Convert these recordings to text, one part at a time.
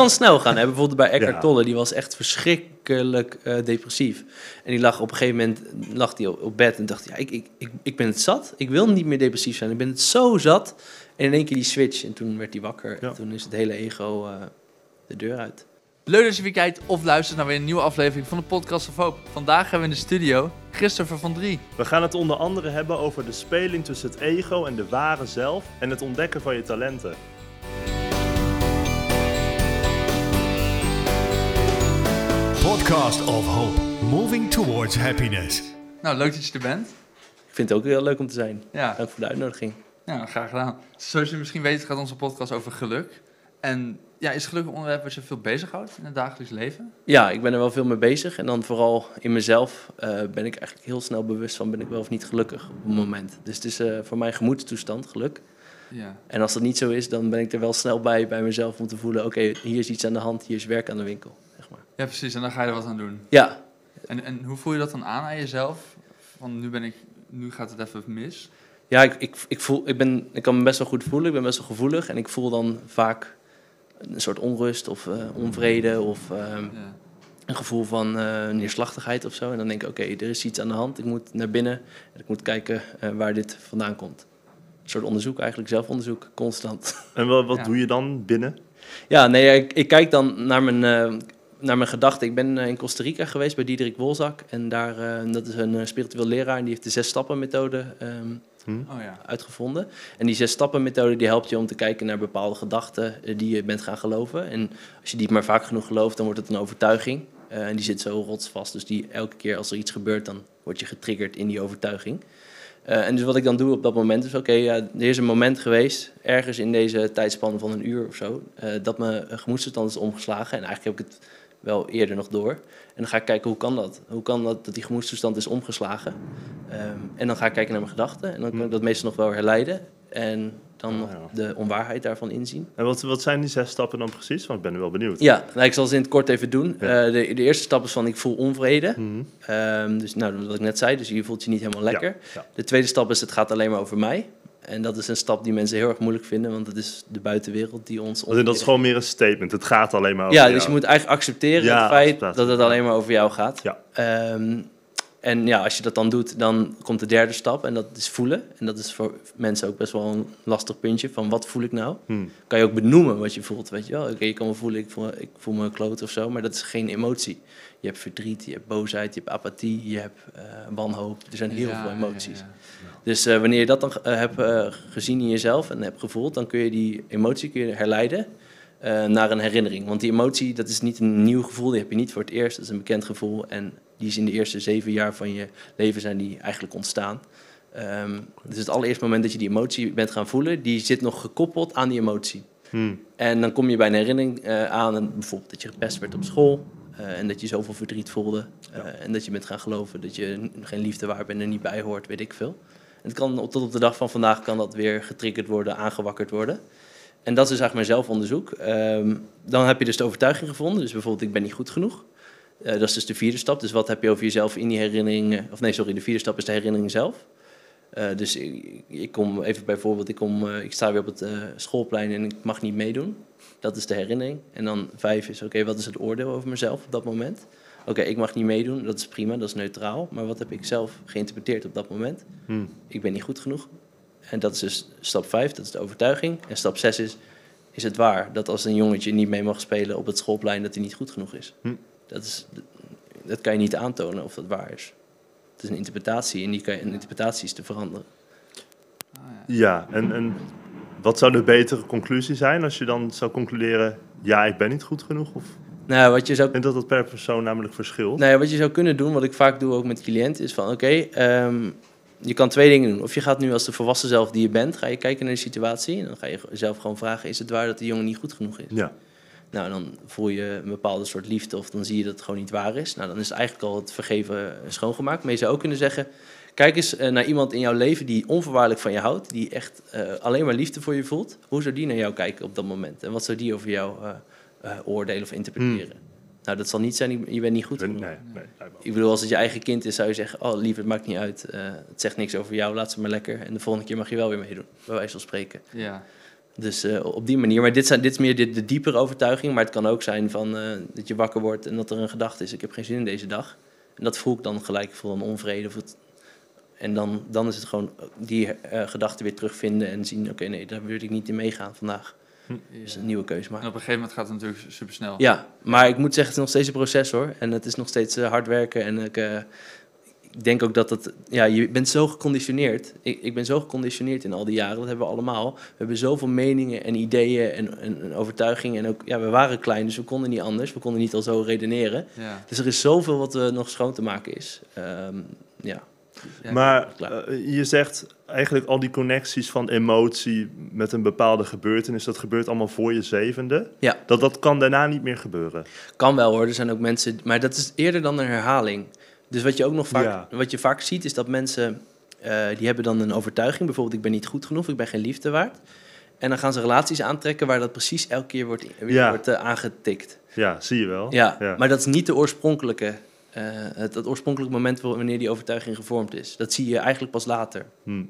kan snel gaan. Hè? Bijvoorbeeld bij Eckhart Ja. Tolle, die was echt verschrikkelijk eh, depressief. En die lag op een gegeven moment lag die op, op bed en dacht, ja, ik, ik, ik, ik ben het zat. Ik wil niet meer depressief zijn. Ik ben het zo zat. En in één keer die switch. En toen werd hij wakker. Ja. En toen is het hele ego eh, de deur uit. Leuk dat je weer kijkt of luistert naar weer een nieuwe aflevering van de Podcast of Hoop. Vandaag hebben we in de studio Christopher van Drie. We gaan het onder andere hebben over de speling tussen het ego en de ware zelf en het ontdekken van je talenten. Podcast of Hope, moving towards happiness. Nou, leuk dat je er bent. Ik vind het ook heel leuk om te zijn. Ja, Dank voor de uitnodiging. ja graag gedaan. Zoals je misschien weet gaat onze podcast over geluk. En ja, is geluk een onderwerp wat je veel bezighoudt in het dagelijks leven? Ja, ik ben er wel veel mee bezig. En dan vooral in mezelf eh, ben ik eigenlijk heel snel bewust van... ben ik wel of niet gelukkig op een moment. Dus het is eh, voor mij gemoedstoestand, geluk. Ja. En als dat niet zo is, dan ben ik er wel snel bij bij mezelf om te voelen: oké, hier is iets aan de hand, hier is werk aan de winkel. Ja, precies. En dan ga je er wat aan doen. Ja, En, en hoe voel je dat dan aan aan jezelf? Van nu ben ik, nu gaat het even mis. ja ik, ik, ik, voel, ik, ben, ik kan me best wel goed voelen, ik ben best wel gevoelig. En ik voel dan vaak een soort onrust of eh, onvrede of ehm, Ja. een gevoel van eh, neerslachtigheid of zo. En dan denk ik: oké, er is iets aan de hand, ik moet naar binnen en ik moet kijken eh, waar dit vandaan komt. Een soort onderzoek eigenlijk, zelfonderzoek, constant. En wat, wat Ja. doe je dan binnen? Ja, nee, ik, ik kijk dan naar mijn, eh, naar mijn gedachten. Ik ben eh, in Costa Rica geweest bij Diederik Wolzak. En daar, eh, dat is een eh, spiritueel leraar en die heeft de zes stappen methode ehm, Hm? Oh ja. uitgevonden. En die zes stappen methode die helpt je om te kijken naar bepaalde gedachten die je bent gaan geloven. En als je die maar vaak genoeg gelooft, dan wordt het een overtuiging. Eh, en die zit zo rotsvast. Dus die elke keer als er iets gebeurt, dan word je getriggerd in die overtuiging. Eh, en dus wat ik dan doe op dat moment is, oké, ja, er is een moment geweest, ergens in deze tijdspan van een uur of zo, eh, dat mijn gemoedstoestand is omgeslagen. En eigenlijk heb ik het wel eerder nog door. En dan ga ik kijken, hoe kan dat? Hoe kan dat dat die gemoedstoestand is omgeslagen? Ehm, en dan ga ik kijken naar mijn gedachten. En dan kan ik dat meestal nog wel herleiden. En dan nog ja. de onwaarheid daarvan inzien. En wat, wat zijn die zes stappen dan precies? Want ik ben wel benieuwd. Ja, nou, ik zal ze in het kort even doen. Ja. Eh, de, de eerste stap is van ik voel onvrede. Mhm. Ehm, dus nou, wat ik net zei, dus je voelt je niet helemaal lekker. ja. De tweede stap is het gaat alleen maar over mij. En dat is een stap die mensen heel erg moeilijk vinden, want het is de buitenwereld die ons... Want dat is gewoon meer een statement. Het gaat alleen maar over Ja, jou. dus je moet eigenlijk accepteren Ja, het feit dat het alleen maar over jou gaat. Ja. Ehm, en ja, als je dat dan doet, dan komt de derde stap en dat is voelen. En dat is voor mensen ook best wel een lastig puntje van wat voel ik nou? Hm. Kan je ook benoemen wat je voelt, weet je wel? Oké, je kan me voelen, ik voel, ik voel me kloot of zo, maar dat is geen emotie. Je hebt verdriet, je hebt boosheid, je hebt apathie, je hebt eh, wanhoop. Er zijn heel Ja, veel emoties. ja, ja. Dus eh, wanneer je dat dan eh, hebt eh, gezien in jezelf en hebt gevoeld, dan kun je die emotie kun je herleiden eh, naar een herinnering. Want die emotie, dat is niet een nieuw gevoel, die heb je niet voor het eerst. Dat is een bekend gevoel en die is in de eerste zeven jaar van je leven zijn die eigenlijk ontstaan. Ehm, dus het allereerste moment dat je die emotie bent gaan voelen, die zit nog gekoppeld aan die emotie. Hm. En dan kom je bij een herinnering eh, aan, en bijvoorbeeld dat je gepest werd op school. Eh, en dat je zoveel verdriet voelde. eh, En dat je bent gaan geloven dat je geen liefde waar bent en er niet bij hoort, weet ik veel. En het kan, tot op de dag van vandaag kan dat weer getriggerd worden, aangewakkerd worden. En dat is eigenlijk mijn zelfonderzoek. Ehm, dan heb je dus de overtuiging gevonden. Dus bijvoorbeeld, ik ben niet goed genoeg. Eh, dat is dus de vierde stap. Dus wat heb je over jezelf in die herinnering... Of nee, sorry, de vierde stap is de herinnering zelf. Eh, dus ik, ik kom even bijvoorbeeld, ik, kom, eh, ik sta weer op het eh, schoolplein en ik mag niet meedoen. Dat is de herinnering. En dan vijf is, oké, wat is het oordeel over mezelf op dat moment? Oké, ik mag niet meedoen, dat is prima, dat is neutraal. Maar wat heb ik zelf geïnterpreteerd op dat moment? Hm. Ik ben niet goed genoeg. En dat is dus stap vijf, dat is de overtuiging. En stap zes is, is het waar dat als een jongetje niet mee mag spelen op het schoolplein, dat hij niet goed genoeg is? Hm. Dat, is dat kan je niet aantonen of dat waar is. Het is een interpretatie en die kan je, een interpretatie is te veranderen. Ah, ja. Ja, en, en wat zou de betere conclusie zijn als je dan zou concluderen... ja, ik ben niet goed genoeg? Of Nou, wat je zou ik denk dat dat per persoon namelijk verschilt. Nou wat je zou kunnen doen, wat ik vaak doe ook met cliënten, is van oké, ehm, je kan twee dingen doen. Of je gaat nu als de volwassen zelf die je bent, ga je kijken naar de situatie. En dan ga je zelf gewoon vragen, is het waar dat die jongen niet goed genoeg is? Ja, Nou, dan voel je een bepaalde soort liefde of dan zie je dat het gewoon niet waar is. Nou, dan is eigenlijk al het vergeven schoongemaakt. Maar je zou ook kunnen zeggen, kijk eens eh, naar iemand in jouw leven die onvoorwaardelijk van je houdt. Die echt eh, alleen maar liefde voor je voelt. Hoe zou die naar jou kijken op dat moment? En wat zou die over jou eh, eh, oordelen of interpreteren? Nou, dat zal niet zijn, je bent niet goed nee, genoeg. nee. Ik bedoel, als het je eigen kind is, zou je zeggen: Oh, lieve, het maakt niet uit. Eh, het zegt niks over jou, laat ze maar lekker. En de volgende keer mag je wel weer meedoen, bij wijze van spreken. Ja. Dus eh, op die manier. Maar dit, zijn, dit is meer de, de diepere overtuiging. Maar het kan ook zijn van, eh, dat je wakker wordt en dat er een gedachte is: ik heb geen zin in deze dag. En dat voel ik dan gelijk. Voel een onvrede. Of het, en dan, dan is het gewoon die eh, gedachte weer terugvinden en zien: oké, nee, daar wil ik niet in meegaan vandaag. Dus een nieuwe keuze En maken. op een gegeven moment gaat het natuurlijk super snel. Ja, maar ik moet zeggen, het is nog steeds een proces hoor. En het is nog steeds eh, hard werken. En ik, eh, ik denk ook dat het... Ja, je bent zo geconditioneerd. Ik, ik ben zo geconditioneerd in al die jaren. Dat hebben we allemaal. We hebben zoveel meningen en ideeën en, en, en overtuigingen. En ook, ja, we waren klein, dus we konden niet anders. We konden niet al zo redeneren. Ja. Dus er is zoveel wat er nog schoon te maken is. Ehm, ja. Ja, maar eh, je zegt eigenlijk al die connecties van emotie met een bepaalde gebeurtenis, dat gebeurt allemaal voor je zevende. Ja. Dat, dat kan daarna niet meer gebeuren. Kan wel hoor, er zijn ook mensen, maar dat is eerder dan een herhaling. Dus wat je ook nog vaak, Ja. wat je vaak ziet, is dat mensen eh, die hebben dan een overtuiging, bijvoorbeeld ik ben niet goed genoeg, ik ben geen liefde waard. En dan gaan ze relaties aantrekken waar dat precies elke keer wordt, weer Ja. wordt eh, aangetikt. Ja, zie je wel. Ja, Ja. maar dat is niet de oorspronkelijke, eh, het, het oorspronkelijke moment wa- wanneer die overtuiging gevormd is. Dat zie je eigenlijk pas later. Hm.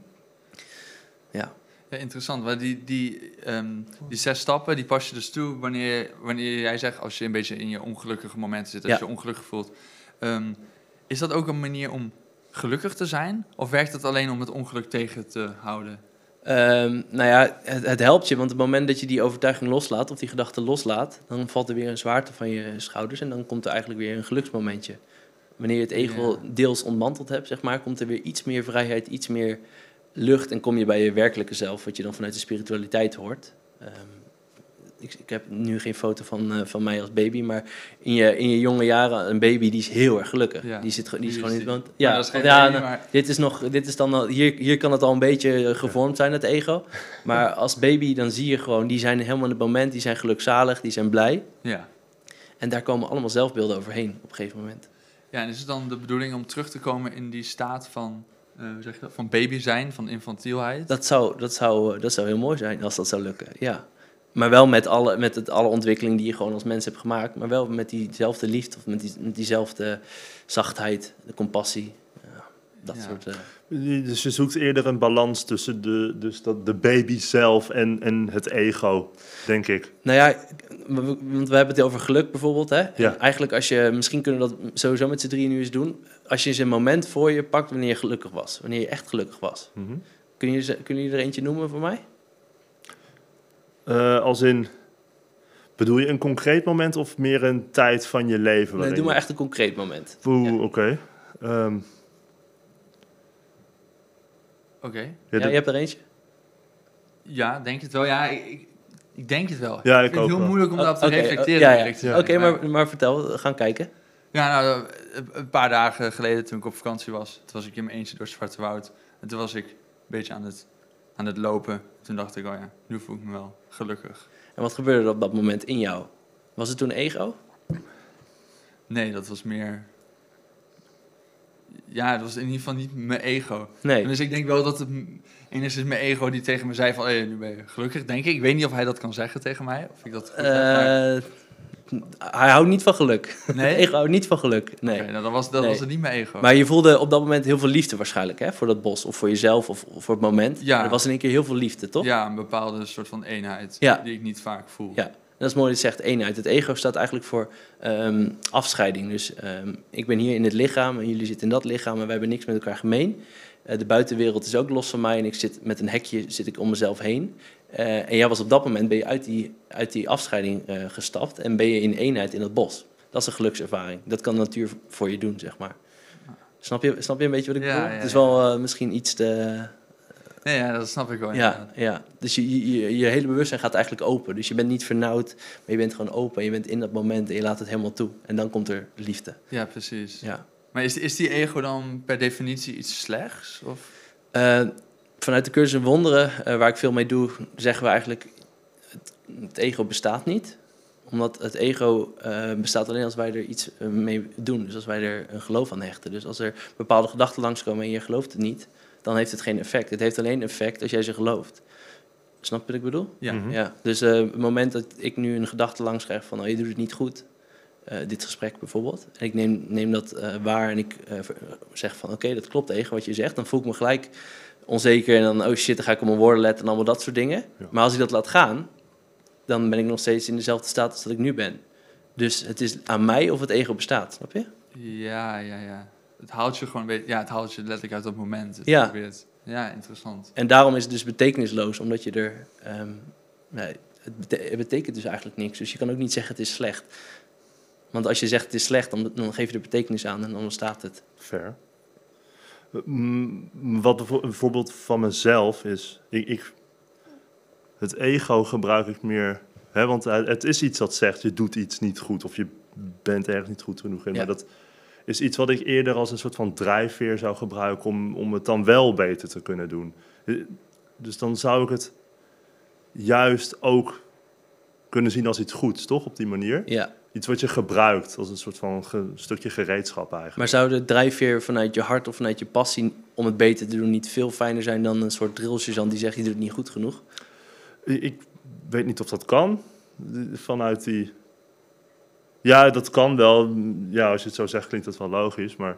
Ja. Ja, interessant. Maar die, die, ehm, die zes stappen, die pas je dus toe wanneer, wanneer jij zegt, als je een beetje in je ongelukkige momenten zit, als Ja. je je ongelukkig voelt. Ehm, is dat ook een manier om gelukkig te zijn? Of werkt het alleen om het ongeluk tegen te houden? Ehm, nou ja, het, het helpt je, want op het moment dat je die overtuiging loslaat, of die gedachte loslaat, dan valt er weer een zwaarte van je schouders en dan komt er eigenlijk weer een geluksmomentje. Wanneer je het ego Ja. deels ontmanteld hebt, zeg maar, komt er weer iets meer vrijheid, iets meer lucht en kom je bij je werkelijke zelf, wat je dan vanuit de spiritualiteit hoort. Ehm, ik, ik heb nu geen foto van, eh, van mij als baby, maar in je, in je jonge jaren, een baby die is heel erg gelukkig. Ja. Die, zit, die is gewoon niet... want- Ja, dat is geen ja, nou, maar- dit is nog, dit is dan al, hier, hier kan het al een beetje eh, gevormd zijn, het ego. Maar als baby, dan zie je gewoon, die zijn helemaal in het moment, die zijn gelukzalig, die zijn blij. Ja. En daar komen allemaal zelfbeelden overheen op een gegeven moment. Ja, en is het dan de bedoeling om terug te komen in die staat van, hoe zeg je dat, van baby zijn, van infantielheid? Dat zou, dat, zou, dat zou heel mooi zijn als dat zou lukken, ja. Maar wel met alle, met het, alle ontwikkeling die je gewoon als mens hebt gemaakt. Maar wel met diezelfde liefde of met, die, met diezelfde zachtheid, de compassie. Ja, dat Ja. soort... eh, Dus je zoekt eerder een balans tussen de, dus dat, de baby zelf en, en het ego, denk ik. Nou ja, want we hebben het over geluk bijvoorbeeld. Hè? En Ja. Eigenlijk als je, misschien kunnen we dat sowieso met z'n drieën nu eens doen. Als je eens een moment voor je pakt wanneer je gelukkig was. Wanneer je echt gelukkig was. Mhm. Kun je, kunnen jullie er eentje noemen voor mij? Eh, als in, bedoel je een concreet moment of meer een tijd van je leven? Nee, doe maar echt een concreet moment. Oeh, Ja. oké. Ehm, Oké. ja, Ja, je hebt er eentje? Ja, denk het wel. Ja, ik, ik, ik denk het wel. Ja, ik vind het ook heel wel. moeilijk om Oh, daarop te oké, reflecteren. ja, ja. Oké, maar, maar vertel, we gaan kijken. Ja, nou, een- een paar dagen geleden toen ik op vakantie was, toen was ik in mijn eentje door het Zwarte Woud. En toen was ik een beetje aan het, aan het lopen. Toen dacht ik, oh ja, nu voel ik me wel gelukkig. En wat gebeurde er op dat moment in jou? Was het toen ego? Nee, dat was meer... Ja, het was in ieder geval niet mijn ego. Nee. Dus ik denk wel dat het enigszins mijn ego die tegen me zei van... Hey, nu ben je gelukkig, denk ik. Ik weet niet of hij dat kan zeggen tegen mij. Of ik dat goed heb, maar- Eh, hij houdt niet van geluk. Nee? ego houdt niet van geluk. Nee. Nou, dan was, dat Nee. was het niet mijn ego. Maar je voelde op dat moment heel veel liefde waarschijnlijk, hè? Voor dat bos, of voor jezelf, of, of voor het moment. Ja. Maar er was in één keer heel veel liefde, toch? Ja, een bepaalde soort van eenheid Ja. die ik niet vaak voel. Ja. En dat is mooi dat je zegt eenheid. Het ego staat eigenlijk voor ehm, afscheiding. Dus ehm, ik ben hier in het lichaam en jullie zitten in dat lichaam en wij hebben niks met elkaar gemeen. Eh, de buitenwereld is ook los van mij en ik zit met een hekje zit ik om mezelf heen. Eh, en jij was op dat moment ben je uit die, uit die afscheiding eh, gestapt en ben je in eenheid in het bos. Dat is een gelukservaring. Dat kan de natuur voor je doen, zeg maar. Snap je, snap je een beetje wat ik Ja, bedoel? ja, het is wel eh, misschien iets te... Nee, ja, dat snap ik wel. Ja, ja. dus je, je, je hele bewustzijn gaat eigenlijk open. Dus je bent niet vernauwd, maar je bent gewoon open. En je bent in dat moment en je laat het helemaal toe. En dan komt er liefde. ja precies. Ja. Maar is, is die ego dan per definitie iets slechts? Of? Vanuit de cursus in wonderen, eh, waar ik veel mee doe, zeggen we eigenlijk... Het, het ego bestaat niet. Omdat het ego eh, bestaat alleen als wij er iets eh, mee doen. Dus als wij er een geloof aan hechten. Dus als er bepaalde gedachten langskomen en je gelooft het niet... dan heeft het geen effect. Het heeft alleen effect als jij ze gelooft. Snap je wat ik bedoel? Ja. Mhm. Ja, dus eh, het moment dat ik nu een gedachte langs krijg van, oh, je doet het niet goed, eh, dit gesprek bijvoorbeeld, en ik neem, neem dat eh, waar en ik eh, zeg van, oké, dat klopt tegen wat je zegt, dan voel ik me gelijk onzeker en dan, oh shit, dan ga ik op mijn woorden letten en allemaal dat soort dingen. Ja. Maar als ik dat laat gaan, dan ben ik nog steeds in dezelfde staat als dat ik nu ben. Dus het is aan mij of het ego bestaat, snap je? Ja, ja, ja. Het haalt je gewoon, ja, het haalt je letterlijk uit dat moment. Het Ja. probeert- Ja, interessant. En daarom is het dus betekenisloos, omdat je er... ehm, nee, het, bete- het betekent dus eigenlijk niks. Dus je kan ook niet zeggen het is slecht. Want als je zegt het is slecht, dan, dan geef je er betekenis aan en dan ontstaat het. Fair. Mm, Wat een voorbeeld van mezelf is, ik, ik, het ego gebruik ik meer, hè, want het het is iets dat zegt je doet iets niet goed of je bent ergens niet goed genoeg in. Ja. Maar dat is iets wat ik eerder als een soort van drijfveer zou gebruiken om, om het dan wel beter te kunnen doen. Eh, Dus dan zou ik het juist ook kunnen zien als iets goeds, toch? Op die manier. Ja, Iets wat je gebruikt als een soort van ge- stukje gereedschap eigenlijk. maar zou de drijfveer vanuit je hart of vanuit je passie om het beter te doen niet veel fijner zijn dan een soort drillsergeant die zegt je doet het niet goed genoeg? Ik weet niet of dat kan. Vanuit die. Ja, dat kan wel. Ja, als je het zo zegt, klinkt dat wel logisch. Maar.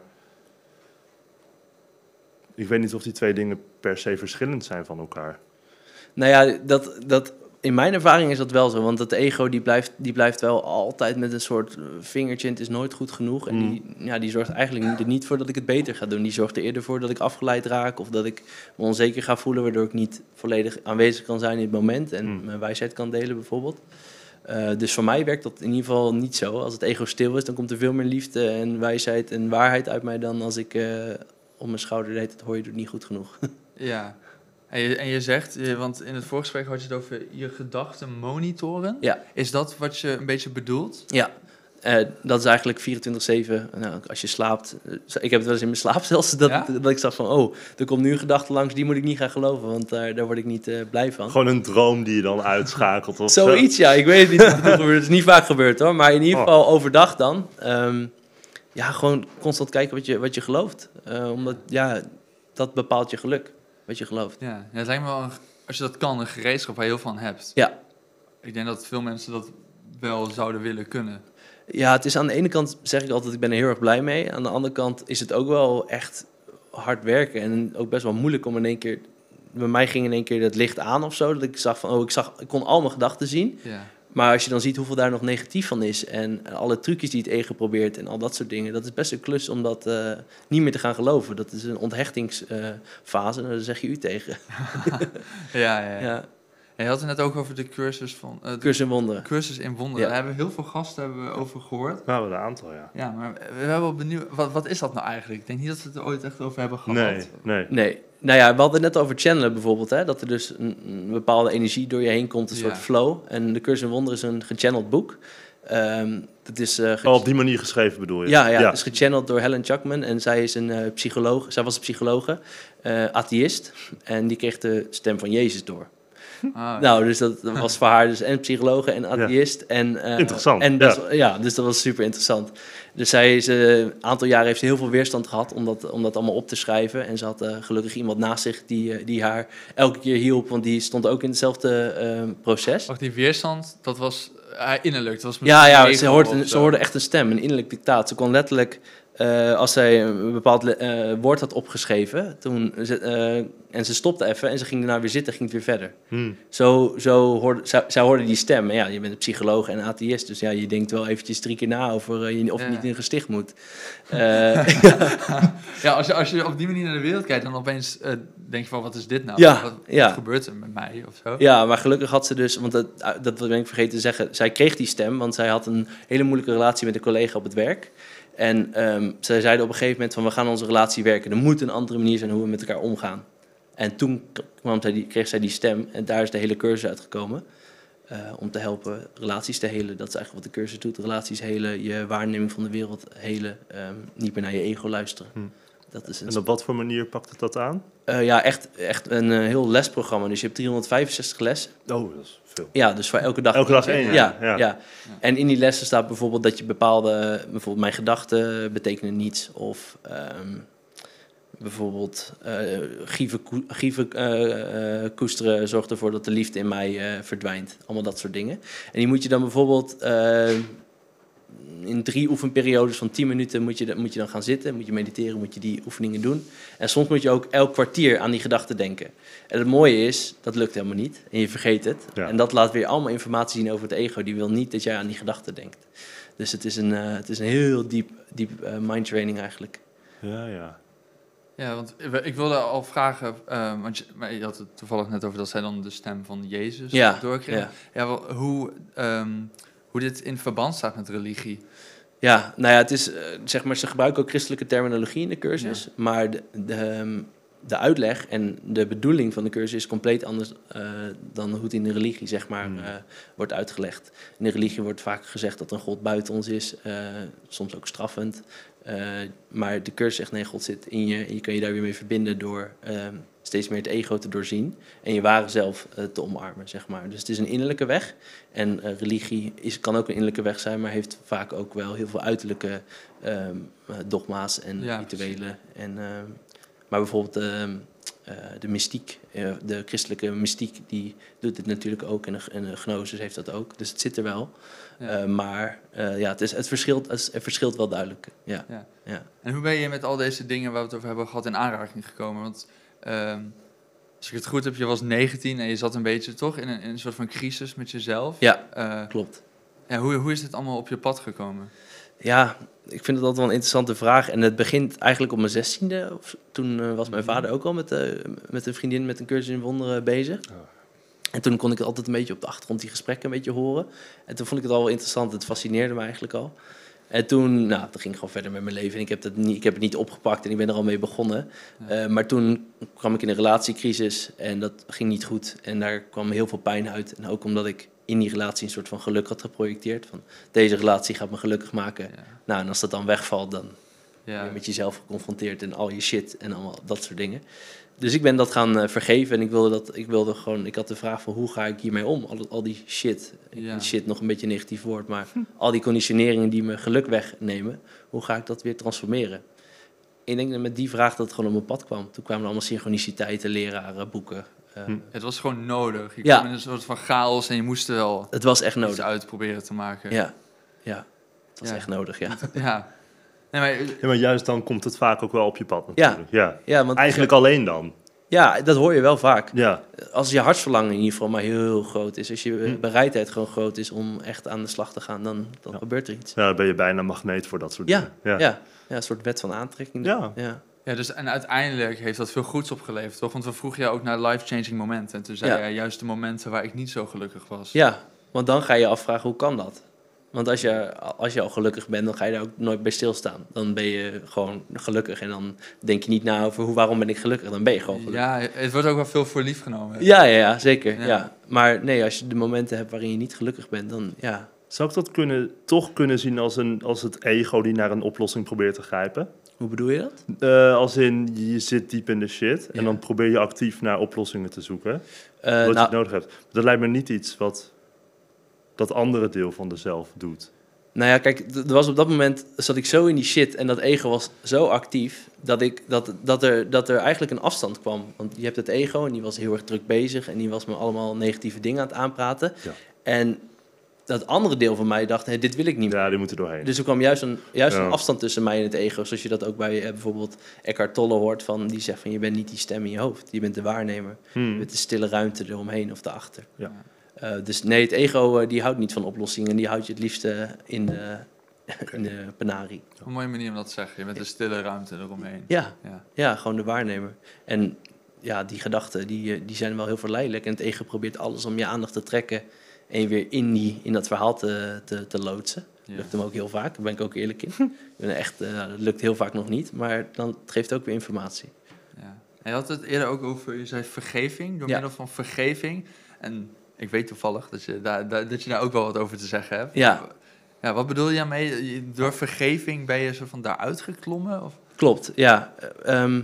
Ik weet niet of die twee dingen per se verschillend zijn van elkaar. Nou ja, dat, dat, in mijn ervaring is dat wel zo. Want het ego die blijft, die blijft wel altijd met een soort eh, vingertje. Het is nooit goed genoeg. En die, ja, die zorgt eigenlijk er niet voor dat ik het beter ga doen. Die zorgt er eerder voor dat ik afgeleid raak. Of dat ik me onzeker ga voelen. Waardoor ik niet volledig aanwezig kan zijn in het moment. En Hmm. mijn wijsheid kan delen bijvoorbeeld. Eh, dus voor mij werkt dat in ieder geval niet zo. Als het ego stil is, dan komt er veel meer liefde en wijsheid en waarheid uit mij dan als ik eh, op mijn schouder deed. Dat hoor je doet niet goed genoeg. Ja. En je, en je zegt, want in het voorgesprek had je het over je gedachten monitoren. Ja. Is dat wat je een beetje bedoelt? Ja, eh, dat is eigenlijk 24-7. Nou, als je slaapt. eh, ik heb het wel eens in mijn slaap zelfs. Dat, Ja? dat ik zag van, oh, er komt nu een gedachte langs. Die moet ik niet gaan geloven, want daar, daar word ik niet eh, blij van. Gewoon een droom die je dan uitschakelt. Of zo. Zoiets, ja. Ik weet het niet het is niet vaak gebeurd hoor. Maar in ieder Oh. geval overdag dan. ehm, ja, gewoon constant kijken wat je, wat je gelooft. Eh, omdat, ja, dat bepaalt je geluk. Wat je gelooft. Ja, ja het lijkt me wel, een- als je dat kan, een gereedschap waar je heel veel van hebt. Ja. Ik denk dat veel mensen dat wel zouden willen kunnen. Ja, het is aan de ene kant zeg ik altijd, ik ben er heel erg blij mee. Aan de andere kant is het ook wel echt hard werken en ook best wel moeilijk om in één keer. Bij mij ging in één keer het licht aan of zo. Dat ik zag van, oh, ik, zag, ik kon al mijn gedachten zien. Ja. Maar als je dan ziet hoeveel daar nog negatief van is. En alle trucjes die het ego probeert en al dat soort dingen. Dat is best een klus om dat eh, niet meer te gaan geloven. Dat is een onthechtingsfase. nou, daar zeg je u tegen. Ja, ja, ja. Ja, En je had het net ook over de cursus van eh, de cursus in wonderen. cursus in wonderen. Ja. Daar hebben we heel veel gasten hebben we over gehoord. Nou, een aantal, ja. Ja, maar we hebben wel benieuwd, wat, wat is dat nou eigenlijk? Ik denk niet dat we het er ooit echt over hebben gehad. Nee, nee. Nee. Nou ja, we hadden het net over channelen bijvoorbeeld. Hè? Dat er dus een, een bepaalde energie door je heen komt, een Ja. soort flow. En de Cursus in Wonderen is een gechanneld boek. Ehm dat is, eh, ge- Oh, op die manier geschreven bedoel je? ja, ja, het is gechanneld door Helen Chuckman. En zij is een eh, psycholoog. Zij was een psychologe, eh atheïst. En die kreeg de stem van Jezus door. Ah, Nou, dus dat dat was voor haar dus en psychologe en atheïst. En, eh, Interessant, En ja. dat, ja. dus dat was super interessant. Dus zij is eh, een aantal jaren heeft ze heel veel weerstand gehad om dat, om dat allemaal op te schrijven. En ze had eh, gelukkig iemand naast zich die, die haar elke keer hielp, want die stond ook in hetzelfde proces. Wacht, die weerstand, dat was innerlijk. Dat was Ja, ja ze, hoorde, ze hoorde echt een stem, een innerlijk dictaat. Ze kon letterlijk, eh, als zij een bepaald eh, woord had opgeschreven, toen ze, eh, en ze stopte even en ze ging daarna weer zitten, ging het weer verder. Hmm. Zo, zo hoorde, zij, zij hoorde die stem. En ja, je bent een psycholoog en atheïst, dus ja, je denkt wel eventjes drie keer na over je, of je Ja. niet in een gesticht moet. Eh, Ja, als je, als je op die manier naar de wereld kijkt, dan opeens eh, denk je van, wat is dit nou? Ja, wat, ja. wat gebeurt er met mij of zo? ja, maar gelukkig had ze dus, want dat, dat ben ik vergeten te zeggen, zij kreeg die stem, want zij had een hele moeilijke relatie met een collega op het werk. En ehm, zij zeiden op een gegeven moment van, we gaan onze relatie werken. Er moet een andere manier zijn hoe we met elkaar omgaan. En toen kwam kreeg zij die stem en daar is de hele cursus uitgekomen. eh, om te helpen relaties te helen. Dat is eigenlijk wat de cursus doet. Relaties helen, je waarneming van de wereld helen. ehm, niet meer naar je ego luisteren. Hm. Dat is een, En op wat voor manier pakt het dat aan? eh, ja, echt, echt een eh, heel lesprogramma. Dus je hebt 365 lessen. Oh, dat is veel. Ja, dus voor elke dag. Elke dag één, Ja, ja. ja. Ja. En in die lessen staat bijvoorbeeld dat je bepaalde, bijvoorbeeld mijn gedachten betekenen niets. Of ehm, bijvoorbeeld eh gieven, gieven koesteren zorgt ervoor dat de liefde in mij verdwijnt. Allemaal dat soort dingen. En die moet je dan bijvoorbeeld eh, in drie oefenperiodes van 10 minuten moet je, moet je dan gaan zitten, moet je mediteren, moet je die oefeningen doen. En soms moet je ook elk kwartier aan die gedachten denken. En het mooie is, dat lukt helemaal niet en je vergeet het. Ja. En dat laat weer allemaal informatie zien over het ego. Die wil niet dat jij aan die gedachten denkt. Dus het is een, eh, het is een heel diep, diep eh, mindtraining eigenlijk. Ja, ja. Ja, want ik- wilde al vragen, eh, want je, maar je had het toevallig net over dat zij dan de stem van Jezus Ja, doorkregen. ja. Ja, wel, hoe, ehm, hoe dit in verband staat met religie. Ja, nou ja, het is, eh, zeg maar, ze gebruiken ook christelijke terminologie in de cursus, maar de, de, ehm, de uitleg en de bedoeling van de cursus is compleet anders eh, dan hoe het in de religie, zeg maar, Hmm. eh, wordt uitgelegd. In de religie wordt vaak gezegd dat een God buiten ons is, soms ook straffend. Eh, maar de cursus zegt, nee, God zit in je en je kan je daar weer mee verbinden door ehm, steeds meer het ego te doorzien en je ware zelf eh, te omarmen, zeg maar. Dus het is een innerlijke weg en eh, religie is, kan ook een innerlijke weg zijn, maar heeft vaak ook wel heel veel uiterlijke ehm, eh, dogma's en Ja, rituelen. En, ehm, maar bijvoorbeeld de mystiek, eh, de christelijke mystiek, die doet dit natuurlijk ook. En de, en de gnosis heeft dat ook. Dus het zit er wel. Ja. Eh, maar eh, ja, het, is, het, verschilt, het verschilt wel duidelijk. Ja. Ja. Ja. En hoe ben je met al deze dingen waar we het over hebben gehad in aanraking gekomen? Want ehm, als ik het goed heb, je was 19 en je zat een beetje toch in een, in een soort van crisis met jezelf. ja, Eh, klopt. ja, hoe, hoe is dit allemaal op je pad gekomen? Ja, ik vind het altijd wel een interessante vraag. En het begint eigenlijk op mijn zestiende. Toen eh, was mijn vader ook al met, eh, met een vriendin met een cursus in wonderen bezig. Oh. En toen kon ik altijd een beetje op de achtergrond die gesprekken een beetje horen. En toen vond ik het al wel interessant. Het fascineerde me eigenlijk al. En toen, nou, toen ging gewoon verder met mijn leven. En ik heb, dat niet, ik heb het niet opgepakt en ik ben er al mee begonnen. Ja. Eh, maar toen kwam ik in een relatiecrisis en dat ging niet goed. En daar kwam heel veel pijn uit. En ook omdat ik in die relatie een soort van geluk had geprojecteerd. Van deze relatie gaat me gelukkig maken. Ja. Nou, en als dat dan wegvalt, dan ben Ja. je met jezelf geconfronteerd en al je shit en allemaal dat soort dingen. Dus ik ben dat gaan eh, vergeven en ik wilde dat, ik wilde gewoon, ik had de vraag van hoe ga ik hiermee om? Al, al die shit, Ja. shit nog een beetje een negatief woord, maar al die conditioneringen die me geluk wegnemen, hoe ga ik dat weer transformeren? Ik denk dat met die vraag dat het gewoon op mijn pad kwam. Toen kwamen er allemaal synchroniciteiten, leraren, boeken. eh, Hm. Het was gewoon nodig. Je Ja. kwam in een soort van chaos en je moest er wel Het was echt iets nodig. uit proberen te maken. Ja, ja. Het was Ja. echt nodig, ja. Ja. Nee, maar, Ja, maar juist dan komt het vaak ook wel op je pad natuurlijk. Ja. Ja, want Eigenlijk alleen dan. ja, dat hoor je wel vaak. Ja. als je hartsverlangen in ieder geval maar heel groot is, als je Hm. bereidheid gewoon groot is om echt aan de slag te gaan, dan, dan Ja. gebeurt er iets. ja, dan ben je bijna magneet voor dat soort Ja, dingen. ja. Ja. Een soort wet van aantrekking. Ja. ja. ja, dus, en uiteindelijk heeft dat veel goeds opgeleverd, toch? Want we vroegen jou ook naar life-changing momenten. En toen zei Ja. jij juist de momenten waar ik niet zo gelukkig was. Ja, want dan ga je je afvragen, hoe kan dat? Want als je, als je al gelukkig bent, dan ga je daar ook nooit bij stilstaan. Dan ben je gewoon gelukkig en dan denk je niet na over hoe, waarom ben ik gelukkig. Dan ben je gewoon gelukkig. Ja, het wordt ook wel veel voor lief genomen. Ja, ja, ja zeker. Ja. Ja. Maar nee, als je de momenten hebt waarin je niet gelukkig bent, dan ja. Zou ik dat kunnen, toch kunnen zien als, een, als het ego die naar een oplossing probeert te grijpen? Hoe bedoel je dat? Eh, als in, je zit diep in de shit en dan probeer je actief naar oplossingen te zoeken. Eh, wat nou, je nodig hebt. Dat lijkt me niet iets wat dat andere deel van de zelf doet. Nou ja, kijk, er was op dat moment zat ik zo in die shit en dat ego was zo actief dat, ik, dat, dat, er, dat er eigenlijk een afstand kwam. Want je hebt het ego en die was heel erg druk bezig en die was me allemaal negatieve dingen aan het aanpraten. Ja. En dat andere deel van mij dacht, dit wil ik niet meer. Ja, die moeten doorheen. Dus er kwam juist, een, juist Ja. een afstand tussen mij en het ego. Zoals je dat ook bij eh, bijvoorbeeld Eckhart Tolle hoort. Van, die zegt van, je bent niet die stem in je hoofd. Je bent de waarnemer. Hmm. Met de stille ruimte eromheen of daarachter. Ja. Eh, dus nee, het ego eh, die houdt niet van oplossingen. Die houdt je het liefste in de, in de penarie. Een mooie manier om dat te zeggen. Je bent een stille ruimte eromheen. Ja, Ja. ja, gewoon de waarnemer. En ja, die gedachten die, die zijn wel heel verleidelijk. En het ego probeert alles om je aandacht te trekken. En weer in, die, in dat verhaal te, te, te loodsen. Ja. lukt hem ook heel vaak, daar ben ik ook eerlijk in. ik ben echt, eh, dat lukt heel vaak nog niet, maar dan, het geeft ook weer informatie. Ja. En je had het eerder ook over, je zei vergeving, door Ja. middel van vergeving. En ik weet toevallig dat je daar, daar- dat je daar ook wel wat over te zeggen hebt. Ja. Ja, wat bedoel je daarmee? Door vergeving ben je zo van daaruit geklommen? Of? Klopt, ja. Eh, ehm,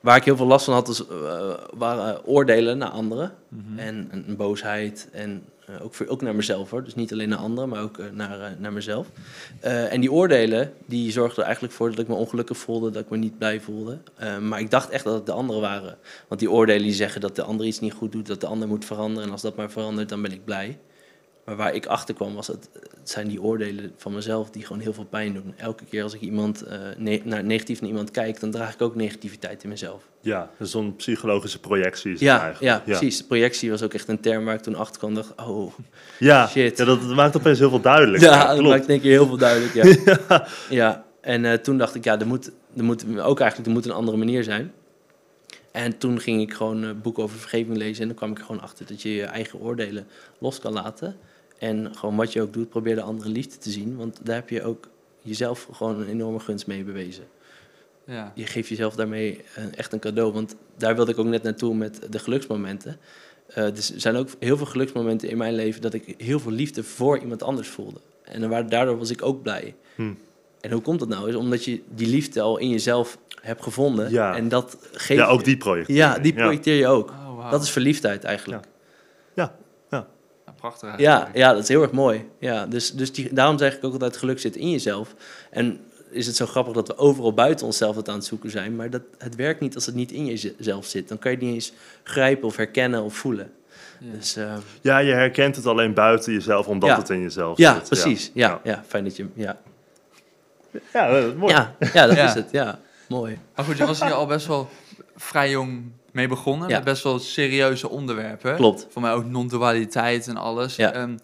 waar ik heel veel last van had, is, eh, waren oordelen naar anderen. Mhm. En een boosheid. En eh, ook, voor, ook naar mezelf hoor. Dus niet alleen naar anderen, maar ook eh, naar, eh, naar mezelf. En die oordelen, die zorgden er eigenlijk voor dat ik me ongelukkig voelde, dat ik me niet blij voelde. Maar ik dacht echt dat het de anderen waren. Want die oordelen die zeggen dat de ander iets niet goed doet, dat de ander moet veranderen. En als dat maar verandert, dan ben ik blij. Maar waar ik achter kwam, was het, het zijn die oordelen van mezelf die gewoon heel veel pijn doen. Elke keer als ik iemand, eh, ne- naar, negatief naar iemand kijk, dan draag ik ook negativiteit in mezelf. Ja, zo'n psychologische projectie is Ja, eigenlijk. ja, precies. Projectie was ook echt een term waar ik toen achter kwam. dacht, oh, Ja, Shit. ja dat, dat maakt opeens heel veel duidelijk. ja, dat maakt denk ik heel veel duidelijk. Ja, ja. en eh, toen dacht ik, ja, er moet, er moet ook eigenlijk er moet een andere manier zijn. En toen ging ik gewoon eh, boeken over vergeving lezen. En dan kwam ik er gewoon achter dat je je eigen oordelen los kan laten. En gewoon wat je ook doet, probeer de andere liefde te zien. Want daar heb je ook jezelf gewoon een enorme gunst mee bewezen. Ja. Je geeft jezelf daarmee eh, echt een cadeau. Want daar wilde ik ook net naartoe met de geluksmomenten. Eh, dus er zijn ook heel veel geluksmomenten in mijn leven dat ik heel veel liefde voor iemand anders voelde. En daardoor was ik ook blij. Hm. En hoe komt dat nou? Is omdat je die liefde al in jezelf hebt gevonden. Ja. En dat geeft Ja, ook die project. Ja, die projecteer je ook. Oh. Dat is verliefdheid eigenlijk. Ja, Ja, prachtig Ja, eigenlijk. ja, dat is heel erg mooi. Ja, dus dus die, daarom zeg ik ook altijd, geluk zit in jezelf. En is het zo grappig dat we overal buiten onszelf het aan het zoeken zijn. Maar dat, het werkt niet als het niet in jezelf zit. Dan kan je het niet eens grijpen of herkennen of voelen. Ja. Dus eh, Ja, je herkent het alleen buiten jezelf, omdat Ja. het in jezelf ja, zit. precies. Ja, ja. fijn dat je... Ja, Ja, dat is mooi. ja, ja dat Ja. is het. Ja, mooi. Maar goed, je was hier al best wel vrij jong mee begonnen. Ja. Met best wel serieuze onderwerpen. Klopt. Voor mij ook non-dualiteit en alles. Ja. Ehm,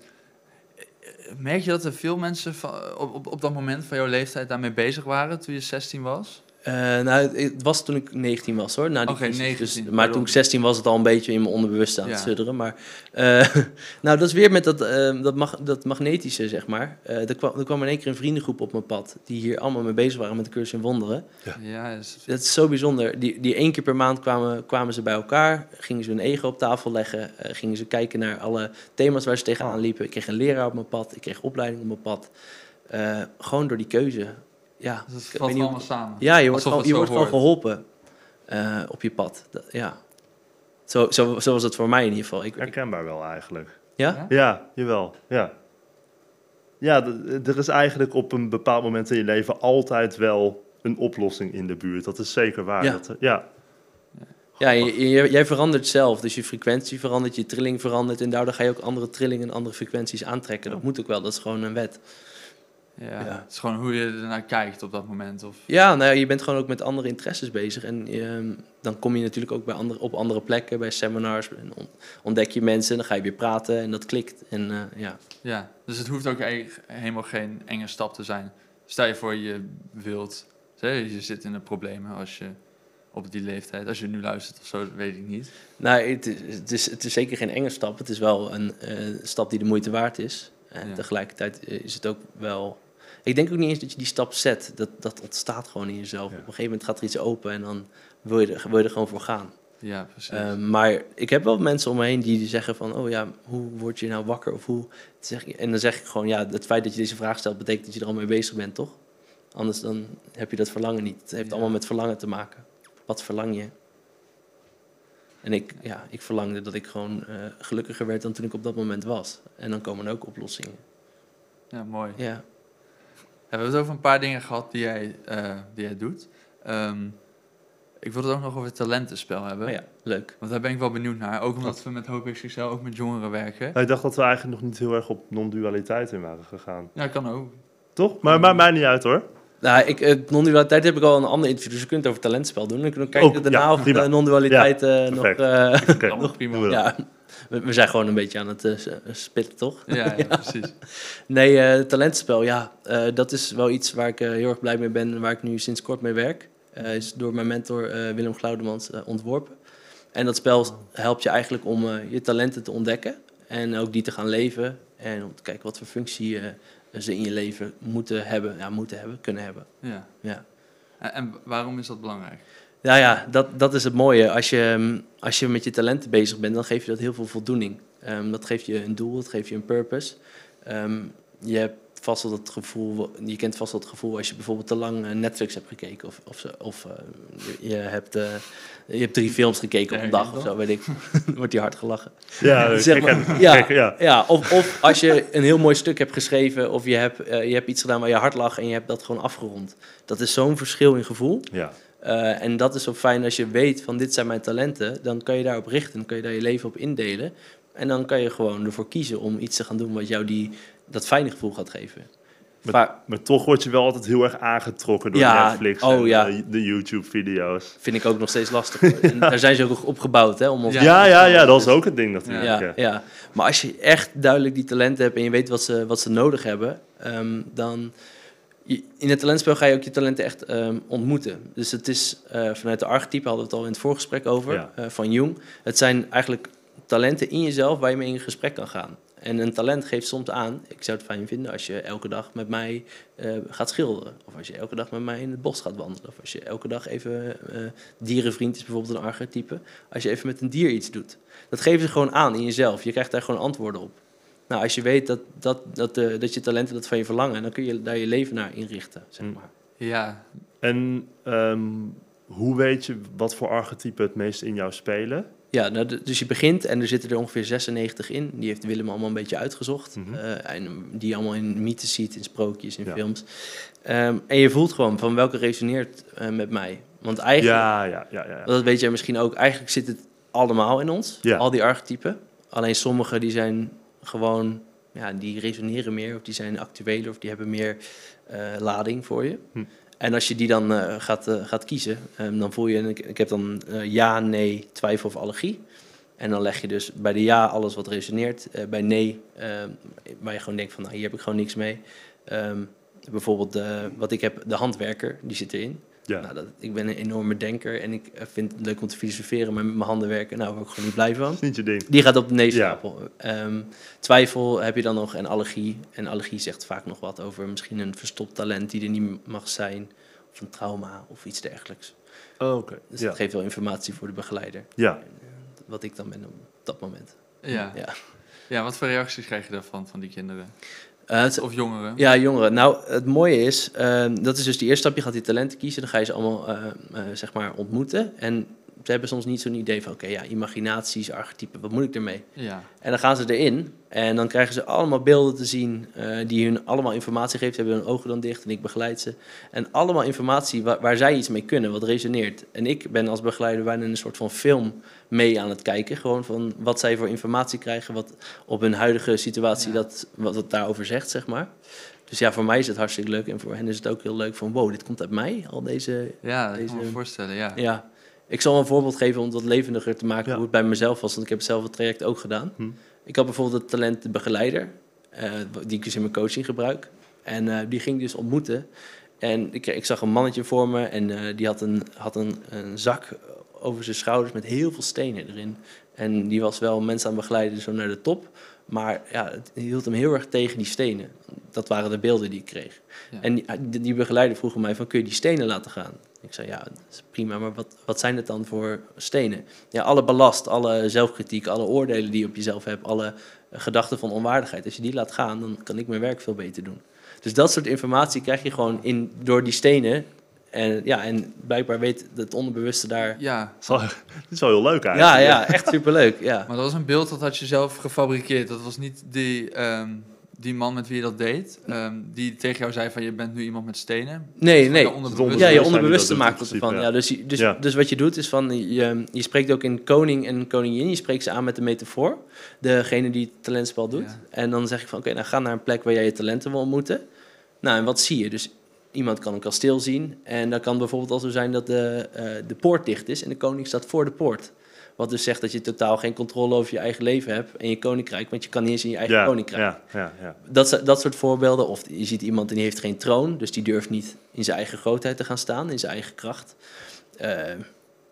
merk je dat er veel mensen van, op, op, op dat moment van jouw leeftijd daarmee bezig waren toen je 16 was? Eh, nou, het was toen ik 19 was hoor. Na die Oké, crisis. 19, Dus, maar pardon. toen ik 16 was het al een beetje in mijn onderbewustzijn aan het Ja. sudderen. Maar eh, nou, dat is weer met dat, eh, dat, mag, dat magnetische, zeg maar. Eh, er, kwam, er kwam in één keer een vriendengroep op mijn pad. Die hier allemaal mee bezig waren met de cursus in wonderen. Ja, is- Dat is zo bijzonder. Die, die één keer per maand kwamen, kwamen ze bij elkaar. Gingen ze hun ego op tafel leggen. gingen ze kijken naar alle thema's waar ze tegenaan liepen. Ik kreeg een leraar op mijn pad. Ik kreeg opleiding op mijn pad. Eh, gewoon door die keuze. Ja, dus het valt allemaal samen. ja, je wordt, het je wordt geholpen eh, op je pad. Dat- ja. Zo, zo, zo was het voor mij in ieder geval. Ik, Herkenbaar wel eigenlijk. ja? Ja, jawel. Ja, ja er is eigenlijk op een bepaald moment in je leven altijd wel een oplossing in de buurt. Dat is zeker waar. Ja. Dat, ja. Ja, je- je- jij verandert zelf. Dus je frequentie verandert, je trilling verandert. En daardoor ga je ook andere trillingen en andere frequenties aantrekken. Dat moet ook wel, dat is gewoon een wet. Ja, Ja. Het is gewoon hoe je ernaar kijkt op dat moment. Of, Ja, nou ja, je bent gewoon ook met andere interesses bezig. En ehm, dan kom je natuurlijk ook bij andere, op andere plekken, bij seminars. En on- ontdek je mensen, dan ga je weer praten en dat klikt. En eh, ja, ja, dus het hoeft ook eigenlijk helemaal geen enge stap te zijn. Stel je voor je wilt, je zit in de problemen als je op die leeftijd, als je nu luistert of zo, dat weet ik niet. Nou, het is, het, is, het is zeker geen enge stap. Het is wel een eh, stap die de moeite waard is. En Ja. tegelijkertijd eh, is het ook wel... Ik denk ook niet eens dat je die stap zet. Dat, dat ontstaat gewoon in jezelf. Ja. Op een gegeven moment gaat er iets open en dan wil je er, wil je er gewoon voor gaan. Ja, precies. Ehm, maar ik heb wel mensen om me heen die zeggen van... oh ja, hoe word je nou wakker? Of hoe... Zeg en dan zeg ik gewoon, ja, het feit dat je deze vraag stelt... betekent dat je er al mee bezig bent, toch? Anders dan heb je dat verlangen niet. Het heeft Ja. allemaal met verlangen te maken. Wat verlang je? En ik, ja, ik verlangde dat ik gewoon eh, gelukkiger werd dan toen ik op dat moment was. En dan komen er ook oplossingen. ja, mooi. Ja, we hebben het over een paar dingen gehad die jij, eh, die jij doet. Ehm, ik wil het ook nog over het talentenspel hebben. oh ja leuk. Want daar ben ik wel benieuwd naar. Ook omdat we met HopeXXL ook met jongeren werken. Ik dacht dat we eigenlijk nog niet heel erg op non-dualiteit in waren gegaan. Ja, kan ook. Toch? Maar maakt mij niet uit hoor. Nou, ik, eh, non-dualiteit heb ik al een ander interview, dus we kunnen het over talentspel doen. Dan kunnen we kijken Ook, daarna ja, of prima. de non-dualiteit eh, nog... eh, Allemaal prima. ja, we, we zijn gewoon een beetje aan het eh, s- spitten, toch? Ja, ja, precies. Nee, eh talentenspel, ja, eh, dat is wel iets waar ik eh, heel erg blij mee ben en waar ik nu sinds kort mee werk. Eh, is door mijn mentor eh, Willem Glaudemans eh, ontworpen. En dat spel helpt je eigenlijk om eh, je talenten te ontdekken en ook die te gaan leven. En om te kijken wat voor functie eh, ze in je leven moeten hebben, ja, moeten hebben, kunnen hebben. Ja. Ja. En, en waarom is dat belangrijk? Nou ja, dat, dat is het mooie. Als je, ehm, als je met je talenten bezig bent, dan geeft je dat heel veel voldoening. Ehm, dat geeft je een doel, dat geeft je een purpose. Ehm, je hebt vast wel het gevoel, je kent vast wel het gevoel als je bijvoorbeeld te lang eh, Netflix hebt gekeken. Of, of, of eh, je, je hebt, eh, je hebt drie films gekeken op een dag of zo, weet ik. Dan wordt je hard gelachen. Ja, Zeg maar, ja. ja. Ja, of, of als je een heel mooi stuk hebt geschreven of je hebt, je hebt iets gedaan waar je hard lag en je hebt dat gewoon afgerond. Dat is zo'n verschil in gevoel. ja. Uh, en dat is zo fijn als je weet van dit zijn mijn talenten, dan kan je daarop richten, dan kan je daar je leven op indelen. En dan kan je gewoon ervoor kiezen om iets te gaan doen wat jou die, dat fijne gevoel gaat geven. Maar, toch word je wel altijd heel erg aangetrokken door Ja, Netflix oh en ja. de, de YouTube-video's. vind ik ook nog steeds lastig. En daar zijn ze ook op gebouwd, hè? Om ons- Ja. Ja, ja, dat is ook het ding natuurlijk. Ja, Ja. ja. Maar als je echt duidelijk die talenten hebt en je weet wat ze, wat ze nodig hebben, ehm, dan. In het talentspel ga je ook je talenten echt ehm, ontmoeten. Dus het is eh, vanuit de archetype, hadden we het al in het voorgesprek over, Ja. eh, van Jung. Het zijn eigenlijk talenten in jezelf waar je mee in gesprek kan gaan. En een talent geeft soms aan, ik zou het fijn vinden als je elke dag met mij eh, gaat schilderen. Of als je elke dag met mij in het bos gaat wandelen. Of als je elke dag even, dierenvriend is bijvoorbeeld een archetype. Als je even met een dier iets doet. Dat geven ze gewoon aan in jezelf. Je krijgt daar gewoon antwoorden op. Nou, als je weet dat, dat, dat, eh, dat je talenten dat van je verlangen, dan kun je daar je leven naar inrichten, zeg Mm. maar. Ja, En ehm, hoe weet je wat voor archetype het meest in jou spelen? Ja, nou, dus je begint en er zitten er ongeveer 96 in. Die heeft Willem allemaal een beetje uitgezocht. Mhm. Eh, en die je allemaal in mythes ziet, in sprookjes, in Ja. films. Ehm, en je voelt gewoon van welke resoneert eh, met mij. Want eigenlijk, Ja, ja, ja, ja. dat weet jij misschien ook, eigenlijk zit het allemaal in ons. Ja. Al die archetypen. Alleen sommige die zijn gewoon, ja, die resoneren meer. Of die zijn actueler of die hebben meer eh, lading voor je. Hm. En als je die dan eh, gaat, eh, gaat kiezen, ehm, dan voel je, ik, ik heb dan ja, nee, twijfel of allergie. En dan leg je dus bij de ja alles wat resoneert. Bij nee, ehm, waar je gewoon denkt van, nou, hier heb ik gewoon niks mee. Ehm, bijvoorbeeld wat ik heb, de handwerker, die zit erin. Ja. Nou, dat, ik ben een enorme denker en ik eh, vind het leuk om te filosoferen, maar met mijn handen werken, nou, daar word ik gewoon niet blij van. Dat is niet je ding. Die gaat op de nee-stapel. Ehm, twijfel heb je dan nog en allergie. En allergie zegt vaak nog wat over misschien een verstopt talent die er niet mag zijn. Of een trauma of iets dergelijks. Oh, Oké, Dus ja. dat geeft wel informatie voor de begeleider. ja. En, eh, wat ik dan ben op dat moment. ja. Ja. ja, wat voor reacties krijg je daarvan, van die kinderen? Eh, het- Of jongeren? Ja, jongeren. Nou, het mooie is, ehm, dat is dus die eerste stap. Je gaat die talenten kiezen, dan ga je ze allemaal eh, eh, zeg maar ontmoeten. En ze hebben soms niet zo'n idee van, oké, ja, imaginaties, archetypen, wat moet ik ermee? Ja, En dan gaan ze erin en dan krijgen ze allemaal beelden te zien eh, die hun allemaal informatie geven. Ze hebben hun ogen dan dicht en ik begeleid ze. En allemaal informatie waar, waar zij iets mee kunnen, wat resoneert. En ik ben als begeleider bijna een soort van film mee aan het kijken. Gewoon van wat zij voor informatie krijgen, wat op hun huidige situatie Ja. dat, wat het daarover zegt, zeg maar. Dus ja, voor mij is het hartstikke leuk en voor hen is het ook heel leuk van wow, dit komt uit mij, al deze ja dat kan Deze- me voorstellen, ja. ja, ik zal een voorbeeld geven om het wat levendiger te maken hoe het bij mezelf was. Want ik heb hetzelfde traject ook gedaan. Hm. Ik had bijvoorbeeld het talent de begeleider, eh, die ik dus in mijn coaching gebruik. En eh, die ging ik dus ontmoeten. En ik, ik zag een mannetje voor me en eh, die had, een, had een, een zak over zijn schouders met heel veel stenen erin. En die was wel mensen aan het begeleiden zo naar de top. Maar ja, het hield hem heel erg tegen die stenen. Dat waren de beelden die ik kreeg. Ja. En die, die, die begeleider vroeg mij van, kun je die stenen laten gaan? Ik zei, ja, dat is prima, maar wat, wat zijn het dan voor stenen? Ja, alle ballast, alle zelfkritiek, alle oordelen die je op jezelf hebt, alle eh, gedachten van onwaardigheid. Als je die laat gaan, dan kan ik mijn werk veel beter doen. Dus dat soort informatie krijg je gewoon in, door die stenen. En, ja, en blijkbaar weet het onderbewuste daar... Ja, Dat is wel- Dit is wel heel leuk Ja, eigenlijk. ja, echt superleuk, ja. maar dat was een beeld dat had je zelf gefabriceerd. Dat was niet die, ehm, die man met wie je dat deed, ehm, die tegen jou zei van je bent nu iemand met stenen. Nee, nee. je. Ja, je onderbewuste maakt het ervan. Ja, principe, dus, dus, Ja. dus wat je doet is van, je, je spreekt ook in koning en koningin, je spreekt ze aan met de metafoor, degene die het talentspel doet. Ja. En dan zeg ik van, oké, nou ga naar een plek waar jij je talenten wil ontmoeten. Nou, en wat zie je? Dus iemand kan een kasteel zien en dan kan bijvoorbeeld al zo zijn dat de, eh, de poort dicht is en de koning staat voor de poort. Wat dus zegt dat je totaal geen controle over je eigen leven hebt en je koninkrijk, want je kan niet eens in je eigen Ja, koninkrijk ja, ja, ja. dat, dat soort voorbeelden. Of je ziet iemand en die heeft geen troon, dus die durft niet in zijn eigen grootheid te gaan staan, in zijn eigen kracht. Eh,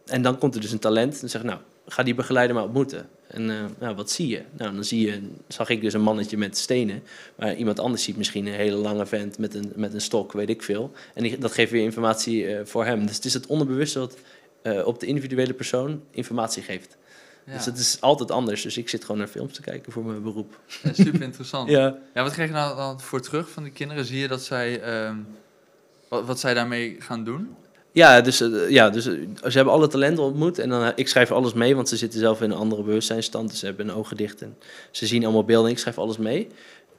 en dan komt er dus een talent en dan zeg ik, nou, ga die begeleider maar ontmoeten. En eh, nou, wat zie je? Nou, dan zie je, zag ik dus een mannetje met stenen, maar iemand anders ziet misschien een hele lange vent met een, met een stok, weet ik veel. En die, dat geeft weer informatie eh, voor hem. Dus het is het onderbewuste wat eh, op de individuele persoon informatie geeft. Ja, Dus het is altijd anders. Dus ik zit gewoon naar films te kijken voor mijn beroep. Ja, super interessant. Ja. Ja, wat krijg je nou dan voor terug van de kinderen? Zie je dat zij, ehm, wat, wat zij daarmee gaan doen? Ja, dus, eh, ja, dus eh, ze hebben alle talenten ontmoet en dan, ik schrijf alles mee, want ze zitten zelf in een andere bewustzijnstand, dus ze hebben hun ogen dicht en ze zien allemaal beelden en ik schrijf alles mee.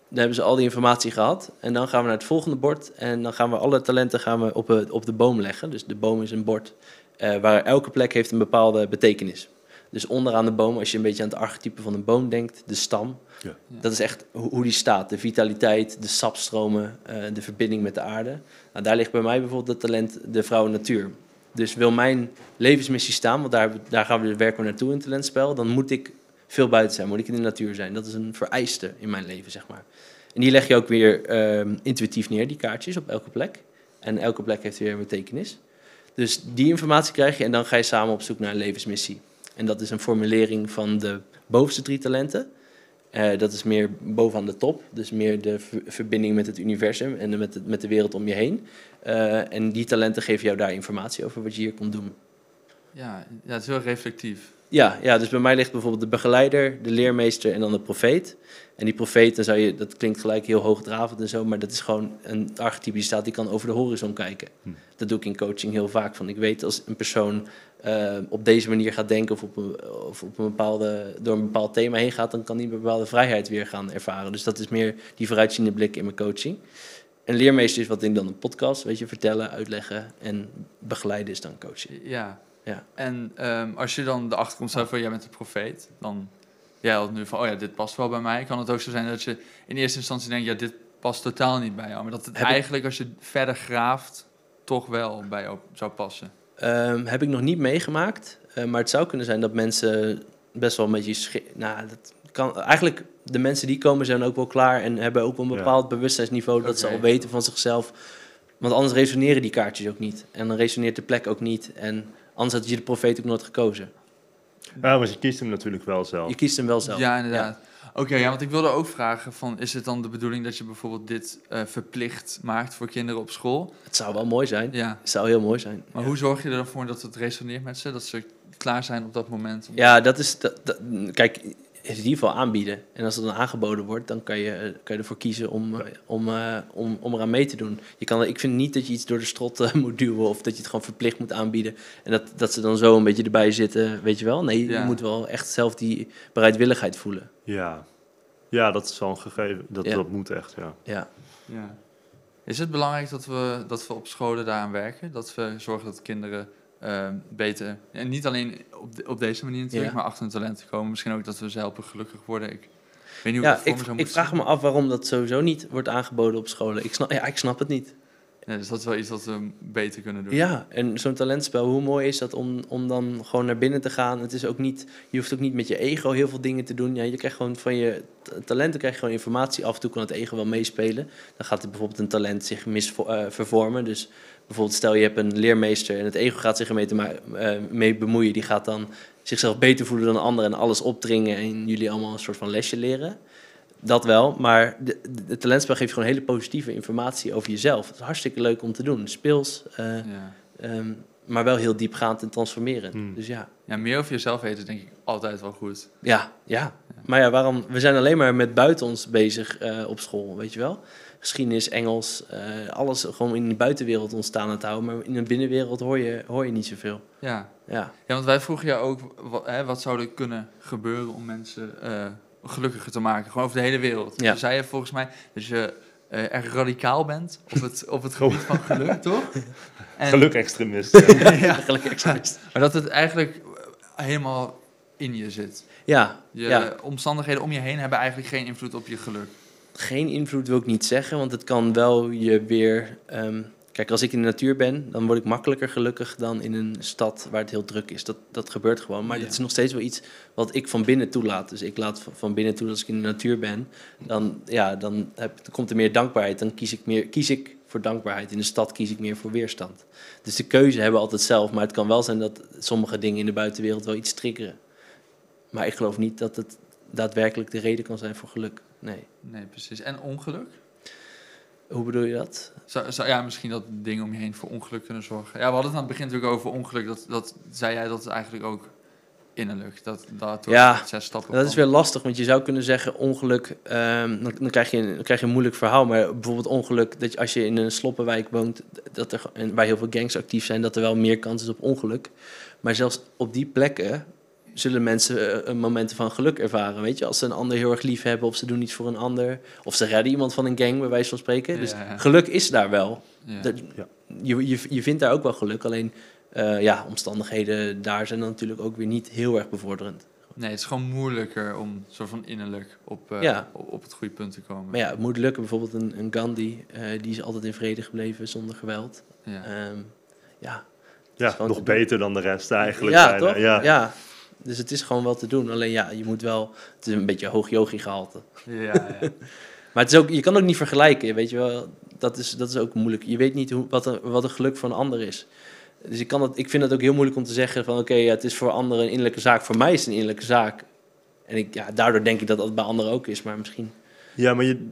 Dan hebben ze al die informatie gehad en dan gaan we naar het volgende bord en dan gaan we alle talenten gaan we op, het- op de boom leggen. Dus de boom is een bord eh, waar elke plek heeft een bepaalde betekenis. Dus onderaan de boom, als je een beetje aan het archetype van een boom denkt, de stam. Ja. Dat is echt ho- hoe die staat. De vitaliteit, de sapstromen, eh, de verbinding met de aarde. Nou, daar ligt bij mij bijvoorbeeld het talent de vrouw en natuur. Dus wil mijn levensmissie staan, want daar, daar gaan we werken we naartoe in het talentspel, dan moet ik veel buiten zijn, moet ik in de natuur zijn. Dat is een vereiste in mijn leven, zeg maar. En die leg je ook weer ehm, intuïtief neer, die kaartjes, op elke plek. En elke plek heeft weer een betekenis. Dus die informatie krijg je en dan ga je samen op zoek naar een levensmissie. En dat is een formulering van de bovenste drie talenten. Eh, dat is meer bovenaan de top, dus meer de ver- verbinding met het universum en met, de, met de wereld om je heen. Eh, en die talenten geven jou daar informatie over wat je hier komt doen. Ja, ja, het is heel reflectief. Ja, ja, dus bij mij ligt bijvoorbeeld de begeleider, de leermeester en dan de profeet. En die profeet, dan zou je, dat klinkt gelijk heel hoogdravend en zo, maar dat is gewoon een archetype die staat, die kan over de horizon kijken. Hm. Dat doe ik in coaching heel vaak. Van ik weet als een persoon eh, op deze manier gaat denken of, op een, of op een bepaalde, door een bepaald thema heen gaat, dan kan die een bepaalde vrijheid weer gaan ervaren. Dus dat is meer die vooruitziende blik in mijn coaching. Een leermeester is wat ik dan een podcast, weet je, vertellen, uitleggen en begeleiden is dan coaching. Ja. Ja. En ehm, als je dan erachter komt, stel voor jij bent een profeet, dan jij had nu van, oh ja, dit past wel bij mij. Kan het ook zo zijn dat je in eerste instantie denkt, ja, dit past totaal niet bij jou. Maar dat het Heb ik- eigenlijk, als je verder graaft, toch wel bij jou zou passen. Ehm, heb ik nog niet meegemaakt. eh, maar het zou kunnen zijn dat mensen best wel een beetje... Nou, dat kan, eigenlijk, de mensen die komen zijn ook wel klaar... en hebben ook wel een Ja. bepaald bewustzijnsniveau... dat ze al weten van zichzelf. Want anders resoneren die kaartjes ook niet. En dan resoneert de plek ook niet. En anders had je de profeet ook nooit gekozen. Ja, maar je kiest hem natuurlijk wel zelf. Je kiest hem wel zelf. Ja, inderdaad. Oké, ja, want ik wilde ook vragen van, is het dan de bedoeling dat je bijvoorbeeld dit eh, verplicht maakt voor kinderen op school? Het zou wel mooi zijn. Ja. Het zou heel mooi zijn. Maar Ja. hoe zorg je er dan voor dat het resoneert met ze? Dat ze klaar zijn op dat moment? om- Ja, dat is. Dat, dat- kijk, in ieder geval aanbieden. En als het dan aangeboden wordt, dan kan je, eh, kan je ervoor kiezen om, eh, om, eh, om, om eraan mee te doen. Je kan, ik vind niet dat je iets door de strot moet duwen of dat je het gewoon verplicht moet aanbieden. En dat, dat ze dan zo een beetje erbij zitten, weet je wel. Nee, Ja. je moet wel echt zelf die bereidwilligheid voelen. Ja. ja, dat is wel een gegeven. Dat, Ja. dat moet echt, ja. Ja. Ja. Is het belangrijk dat we, dat we op scholen daaraan werken? Dat we zorgen dat kinderen eh, beter... En niet alleen op, de- op deze manier natuurlijk, Ja. maar achter hun talenten komen. Misschien ook dat we ze helpen gelukkig worden. Ik weet niet hoe Ja, ik ik, ik vraag me af waarom dat sowieso niet wordt aangeboden op scholen. Ik snap, ja, ik snap het niet. Ja, dus dat is wel iets wat we beter kunnen doen. Ja, en zo'n talentspel, hoe mooi is dat om, om dan gewoon naar binnen te gaan? Het is ook niet, je hoeft ook niet met je ego heel veel dingen te doen. Ja, je krijgt gewoon van je talenten krijg je gewoon informatie. Af en toe kan het ego wel meespelen. Dan gaat bijvoorbeeld een talent zich misvervormen. Dus bijvoorbeeld stel je hebt een leermeester en het ego gaat zich ermee te eh, mee bemoeien. Die gaat dan zichzelf beter voelen dan anderen en alles opdringen en jullie allemaal een soort van lesje leren. Dat wel, maar de, de, de talentspel geeft je gewoon hele positieve informatie over jezelf. Het is hartstikke leuk om te doen. Speels, eh, Ja. Ehm, maar wel heel diepgaand en transformerend. Hmm. Dus ja. ja, meer over jezelf weten is denk ik altijd wel goed. ja, ja. Maar ja, waarom? We zijn alleen maar met buiten ons bezig eh, op school, weet je wel? Geschiedenis, Engels, eh, alles gewoon in de buitenwereld ontstaan aan het houden. Maar in de binnenwereld hoor je, hoor je niet zoveel. Ja. Ja, ja, want wij vroegen jou ook, wat, hè, wat zou er kunnen gebeuren om mensen eh, gelukkiger te maken? Gewoon over de hele wereld. Ja. Zei je volgens mij dat je eh, erg radicaal bent op het, op het gebied van geluk, toch? En- Geluk-extremist. ja. exact. Maar dat het eigenlijk helemaal in je zit. Ja, Je ja, omstandigheden om je heen hebben eigenlijk geen invloed op je geluk. geen invloed wil ik niet zeggen, want het kan wel je weer... ehm, kijk, als ik in de natuur ben, dan word ik makkelijker gelukkig dan in een stad waar het heel druk is. Dat, dat gebeurt gewoon, maar Ja. dat is nog steeds wel iets wat ik van binnen toelaat. Dus ik laat van- binnen toe, als ik in de natuur ben, dan, ja, dan, heb, dan komt er meer dankbaarheid. Dan kies ik, meer, kies ik voor dankbaarheid. In de stad kies ik meer voor weerstand. Dus de keuze hebben we altijd zelf, maar het kan wel zijn dat sommige dingen in de buitenwereld wel iets triggeren. Maar ik geloof niet dat het daadwerkelijk de reden kan zijn voor geluk. Nee. Nee, precies. En ongeluk? Hoe bedoel je dat? Zou, zou, ja, misschien dat dingen om je heen voor ongeluk kunnen zorgen. Ja, we hadden het aan het begin natuurlijk over ongeluk. Dat, dat zei jij dat is eigenlijk ook innerlijk. Dat, dat Ja, zes stappen Dat is weer lastig, want je zou kunnen zeggen ongeluk, ehm, dan, dan, krijg je een, dan krijg je een moeilijk verhaal. Maar bijvoorbeeld ongeluk, dat je, als je in een sloppenwijk woont, dat er, en waar heel veel gangs actief zijn, dat er wel meer kans is op ongeluk. Maar zelfs op die plekken zullen mensen eh, momenten van geluk ervaren. Weet je, als ze een ander heel erg lief hebben, of ze doen iets voor een ander, of ze redden iemand van een gang, bij wijze van spreken. Dus Ja, geluk is daar wel. Ja. Dat, je, je, je vindt daar ook wel geluk, alleen Eh, ja, omstandigheden daar zijn dan natuurlijk ook weer niet heel erg bevorderend. Nee, het is gewoon moeilijker om soort van innerlijk op, eh, Ja. op, op het goede punt te komen. Maar ja, het moet lukken. Bijvoorbeeld een, een Gandhi, eh, die is altijd in vrede gebleven zonder geweld. Ja. Ehm, ja, Ja, nog beter dan de rest eigenlijk. ja, bijna. toch? Ja. Ja. Dus het is gewoon wel te doen. Alleen ja, je moet wel... Het is een beetje hoog yogi gehalte. ja, ja. Maar het is ook, je kan ook niet vergelijken, weet je wel. Dat is, dat is ook moeilijk. Je weet niet hoe, wat, wat een geluk voor een ander is. Dus ik, kan het, ik vind het ook heel moeilijk om te zeggen van... oké, ja, het is voor anderen een innerlijke zaak. Voor mij is het een innerlijke zaak. En ik, ja, daardoor denk ik dat dat bij anderen ook is. Maar misschien... Ja, maar je,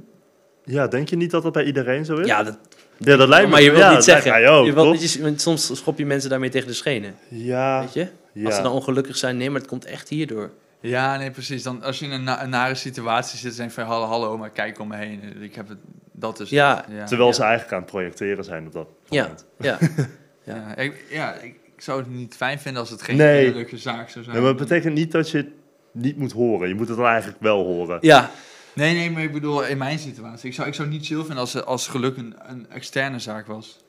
ja, denk je niet dat dat bij iedereen zo is? Ja, dat, ja dat lijkt me. maar je wilt ja, niet dat zeggen. ook, je wilt, je- soms schop je mensen daarmee tegen de schenen. Ja, Weet je? Ja. Als ze dan ongelukkig zijn, nee, maar het komt echt hierdoor. Ja, nee, precies. Dan, als je in een, na- een nare situatie zit, je van hallo, hallo, maar kijk om me heen. Ik heb het, dat is Ja. ja. Terwijl Ja. ze eigenlijk aan het projecteren zijn op dat moment. ja. Ja. Ja. ik, ja, ik, zou het niet fijn vinden als het geen Nee. innerlijke zaak zou zijn. Ja, maar het betekent niet dat je het niet moet horen. Je moet het dan eigenlijk wel horen. ja, Nee, nee, maar ik bedoel, in mijn situatie. Ik zou, ik zou het niet chill vinden als, als geluk een, een externe zaak was.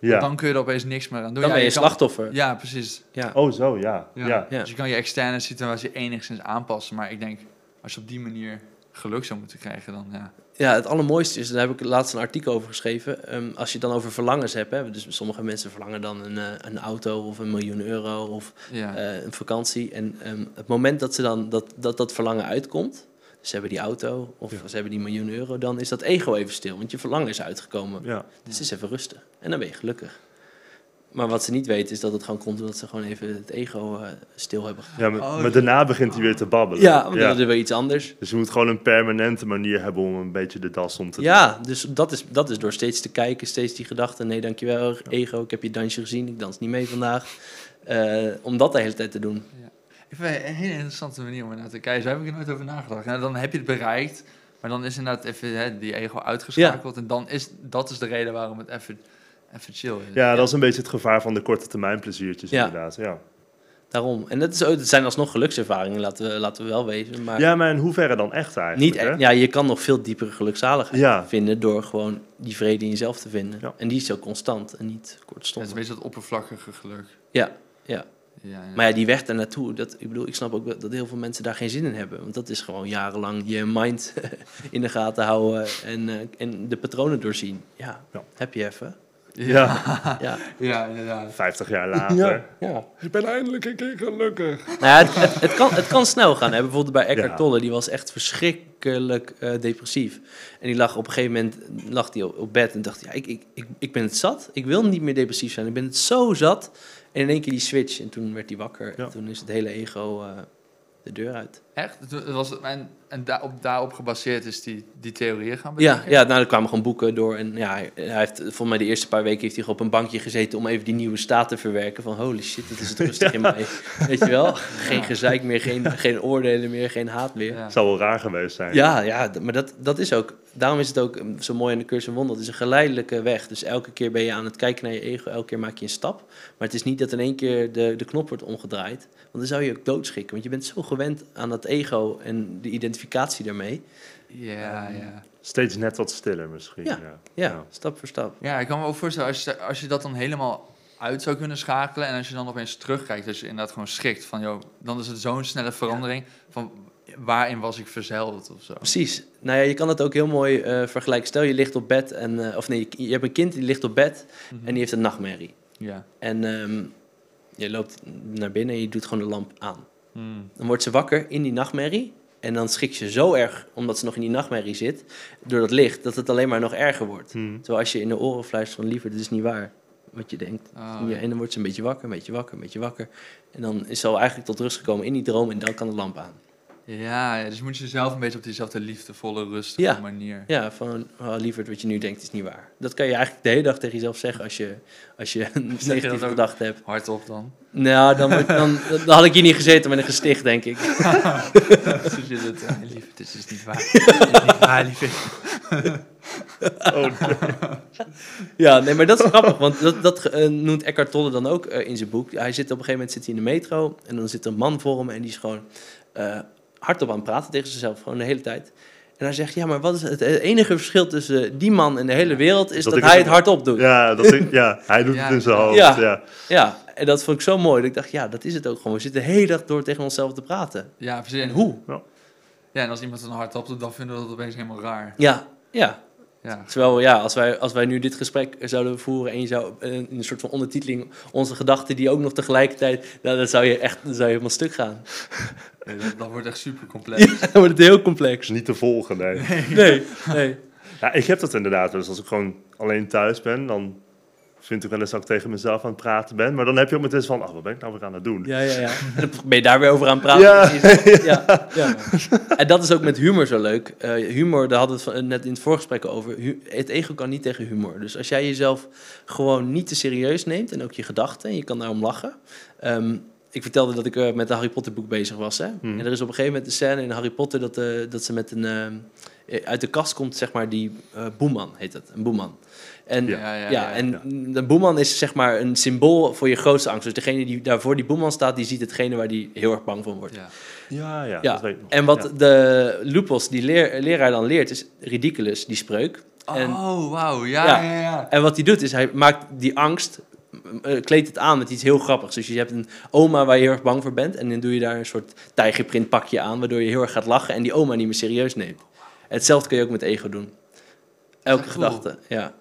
Ja. Dan kun je er opeens niks meer aan doen. dan Ja, ben je kan- slachtoffer. Ja, precies. Ja. Oh, zo, ja. Ja. ja. Ja. Dus je kan je externe situatie enigszins aanpassen. Maar ik denk, als je op die manier geluk zou moeten krijgen, dan ja. Ja, het allermooiste is, daar heb ik laatst een artikel over geschreven. ehm, als je het dan over verlangens hebt, hè, dus sommige mensen verlangen dan een, eh, een auto of een miljoen euro of ja. eh, een vakantie. En ehm, het moment dat ze dan dat, dat, dat verlangen uitkomt, ze hebben die auto of Ja. ze hebben die miljoen euro, dan is dat ego even stil, want je verlangen is uitgekomen. Ja. Dus het is even rustig en dan ben je gelukkig. Maar wat ze niet weten is dat het gewoon komt omdat ze gewoon even het ego eh, stil hebben. Ja, maar, Oh, maar daarna begint hij weer te babbelen. Ja, want dan is er weer iets anders. Dus je moet gewoon een permanente manier hebben om een beetje de das om te Ja, dus dat is, dat is door steeds te kijken, steeds die gedachte. Nee, dankjewel, ego, ik heb je dansje gezien, ik dans niet mee vandaag. Eh, om dat de hele tijd te doen. Ik vind het een hele interessante manier om naar te kijken. Zo heb ik er nooit over nagedacht. Dan heb je het bereikt, maar dan is inderdaad even hè, die ego uitgeschakeld. En dan is dat is de reden waarom het even, even chill is. Ja, dat is een beetje het gevaar van de korte termijn pleziertjes Ja. inderdaad. Ja. Daarom. En dat, is dat zijn alsnog gelukservaringen, laten we, laten we wel wezen. Maar ja, maar in hoeverre dan echt eigenlijk? niet, hè? ja, je kan nog veel diepere gelukzaligheid Ja. vinden door gewoon die vrede in jezelf te vinden. Ja. En die is zo constant en niet Het is kortstondig. een beetje dat oppervlakkige geluk. Ja, ja. Ja, ja. Maar ja, die weg daar naartoe, dat, ik bedoel, ik snap ook dat heel veel mensen daar geen zin in hebben. Want dat is gewoon jarenlang je mind in de gaten houden en, eh, en de patronen doorzien. Ja, Ja. heb je even. Ja, Ja, ja, inderdaad. 50 jaar later. ja. Ik ben eindelijk een keer gelukkig. Nou ja, het, het, het kan, het kan snel gaan. Hè. Bijvoorbeeld bij Eckhart Ja. Tolle, die was echt verschrikkelijk eh, depressief. En die lag op een gegeven moment lag die op, op bed en dacht, ja, ik, ik, ik, ik ben het zat. Ik wil niet meer depressief zijn. Ik ben het zo zat. En in één keer die switch. En toen werd hij wakker. Ja. En toen is het hele ego eh, de deur uit. Echt? Het was, en en daarop, daarop gebaseerd is die, die theorieën gaan Ja, bedenken? ja, nou, er kwamen gewoon boeken door. En ja, hij heeft, volgens mij de eerste paar weken heeft hij gewoon op een bankje gezeten om even die nieuwe staat te verwerken. Van holy shit, dat is het rustig in mij. Weet je wel? Geen gezeik meer, geen, geen oordelen meer, geen haat meer. Ja. Zou wel raar geweest zijn. Ja, ja, maar dat, dat is ook. Daarom is het ook um, zo mooi aan de cursus en wonder. Het is een geleidelijke weg. Dus elke keer ben je aan het kijken naar je ego, elke keer maak je een stap. Maar het is niet dat in één keer de, de knop wordt omgedraaid. Want dan zou je ook doodschikken. Want je bent zo gewend aan dat ego en de identificatie daarmee. Ja, ja. Steeds net wat stiller misschien. Ja. Ja. Ja, stap voor stap. Ja, ik kan me ook voorstellen, als je, als je dat dan helemaal uit zou kunnen schakelen... en als je dan opeens terugkijkt, dat je inderdaad gewoon schrikt van... joh, dan is het zo'n snelle verandering van waarin was ik verzeild of zo. Precies. Nou ja, je kan het ook heel mooi eh, vergelijken. Stel je ligt op bed en... eh, of nee, je, je hebt een kind die ligt op bed en die heeft een nachtmerrie. Ja. En ehm, je loopt naar binnen en je doet gewoon de lamp aan. Hmm. Dan wordt ze wakker in die nachtmerrie. En dan schrikt ze zo erg, omdat ze nog in die nachtmerrie zit, door dat licht, dat het alleen maar nog erger wordt. Hm. Terwijl als je in de oren fluistert van liever, dit is niet waar, wat je denkt. Oh, Ja, en dan wordt ze een beetje wakker, een beetje wakker, een beetje wakker. En dan is ze al eigenlijk tot rust gekomen in die droom en dan kan de lamp aan. Ja, dus moet je jezelf een beetje op diezelfde liefdevolle, rustige Ja. manier. Ja, van oh, liever wat je nu denkt is niet waar. Dat kan je eigenlijk de hele dag tegen jezelf zeggen als je, als je een negatieve gedachte hebt. Hardop dan. Nou, dan, wordt- dan, dan had ik hier niet gezeten met een gesticht, denk ik. Zo zit het. Ja, lief, dit is niet waar. Is niet waar. Oh, nee. Ja, nee, maar dat is grappig, want dat, dat eh, noemt Eckhart Tolle dan ook eh, in zijn boek. Hij zit op een gegeven moment zit hij in de metro en dan zit er een man voor hem en die is gewoon eh, hardop aan het praten tegen zichzelf, gewoon de hele tijd. En hij zegt, ja, maar wat is het, het enige verschil tussen die man en de hele wereld is Dat hij het- het hardop doet. Ja. Ja, dat ik, ja, hij doet Ja. het in zijn hoofd. Ja. Ja. En dat vond ik zo mooi. Dat ik dacht, ja, dat is het ook gewoon. We zitten de hele dag door tegen onszelf te praten. Ja, precies. En hoe? ja, en als iemand dan hardop doet, dan vinden we dat opeens helemaal raar. Ja, ja. Ja. Terwijl, ja, als wij, als wij nu dit gesprek zouden voeren en je zou eh, in een soort van ondertiteling onze gedachten die ook nog tegelijkertijd, nou, dan zou je echt, dan zou je helemaal stuk gaan. Nee, dat, dat wordt echt super complex. Ja, dan wordt het heel complex. niet te volgen, nee. Nee, nee. Ja, ik heb dat inderdaad. Dus als ik gewoon alleen thuis ben, dan vind ik wel eens dat ik tegen mezelf aan het praten ben. Maar dan heb je ook meteen van, oh, wat ben ik nou weer aan het doen? Ja, ja, ja. En dan ben je daar weer over aan het praten. Ja. ja, ja. En dat is ook met humor zo leuk. Eh, humor, daar hadden we het net in het voorgesprek over. Het ego kan niet tegen humor. Dus als jij jezelf gewoon niet te serieus neemt en ook je gedachten, en je kan daarom lachen. Ehm, ik vertelde dat ik eh, met een Harry Potter boek bezig was. Hè? Hmm. En er is op een gegeven moment een scène in Harry Potter dat, eh, dat ze met een... uit de kast komt, zeg maar, die boeman heet het. Een boeman. En Ja. Ja, ja, ja, ja. en ja. de boeman is zeg maar een symbool voor je grootste angst. Dus degene die daar voor die boeman staat, die ziet hetgene waar die heel erg bang van wordt. Ja. Ja, ja, Ja, dat weet ik nog. En wat Ja. de lupus, die leer- leraar dan leert, is ridiculous, die spreuk. En, Oh, wauw. Ja, Ja. ja, ja. en wat hij doet, is hij maakt die angst, eh, kleedt het aan met iets heel grappigs. Dus je hebt een oma waar je heel erg bang voor bent. En dan doe je daar een soort tijgerprint pakje aan, waardoor je heel erg gaat lachen en die oma niet meer serieus neemt. Hetzelfde kun je ook met ego doen. Elke cool. gedachte, ja.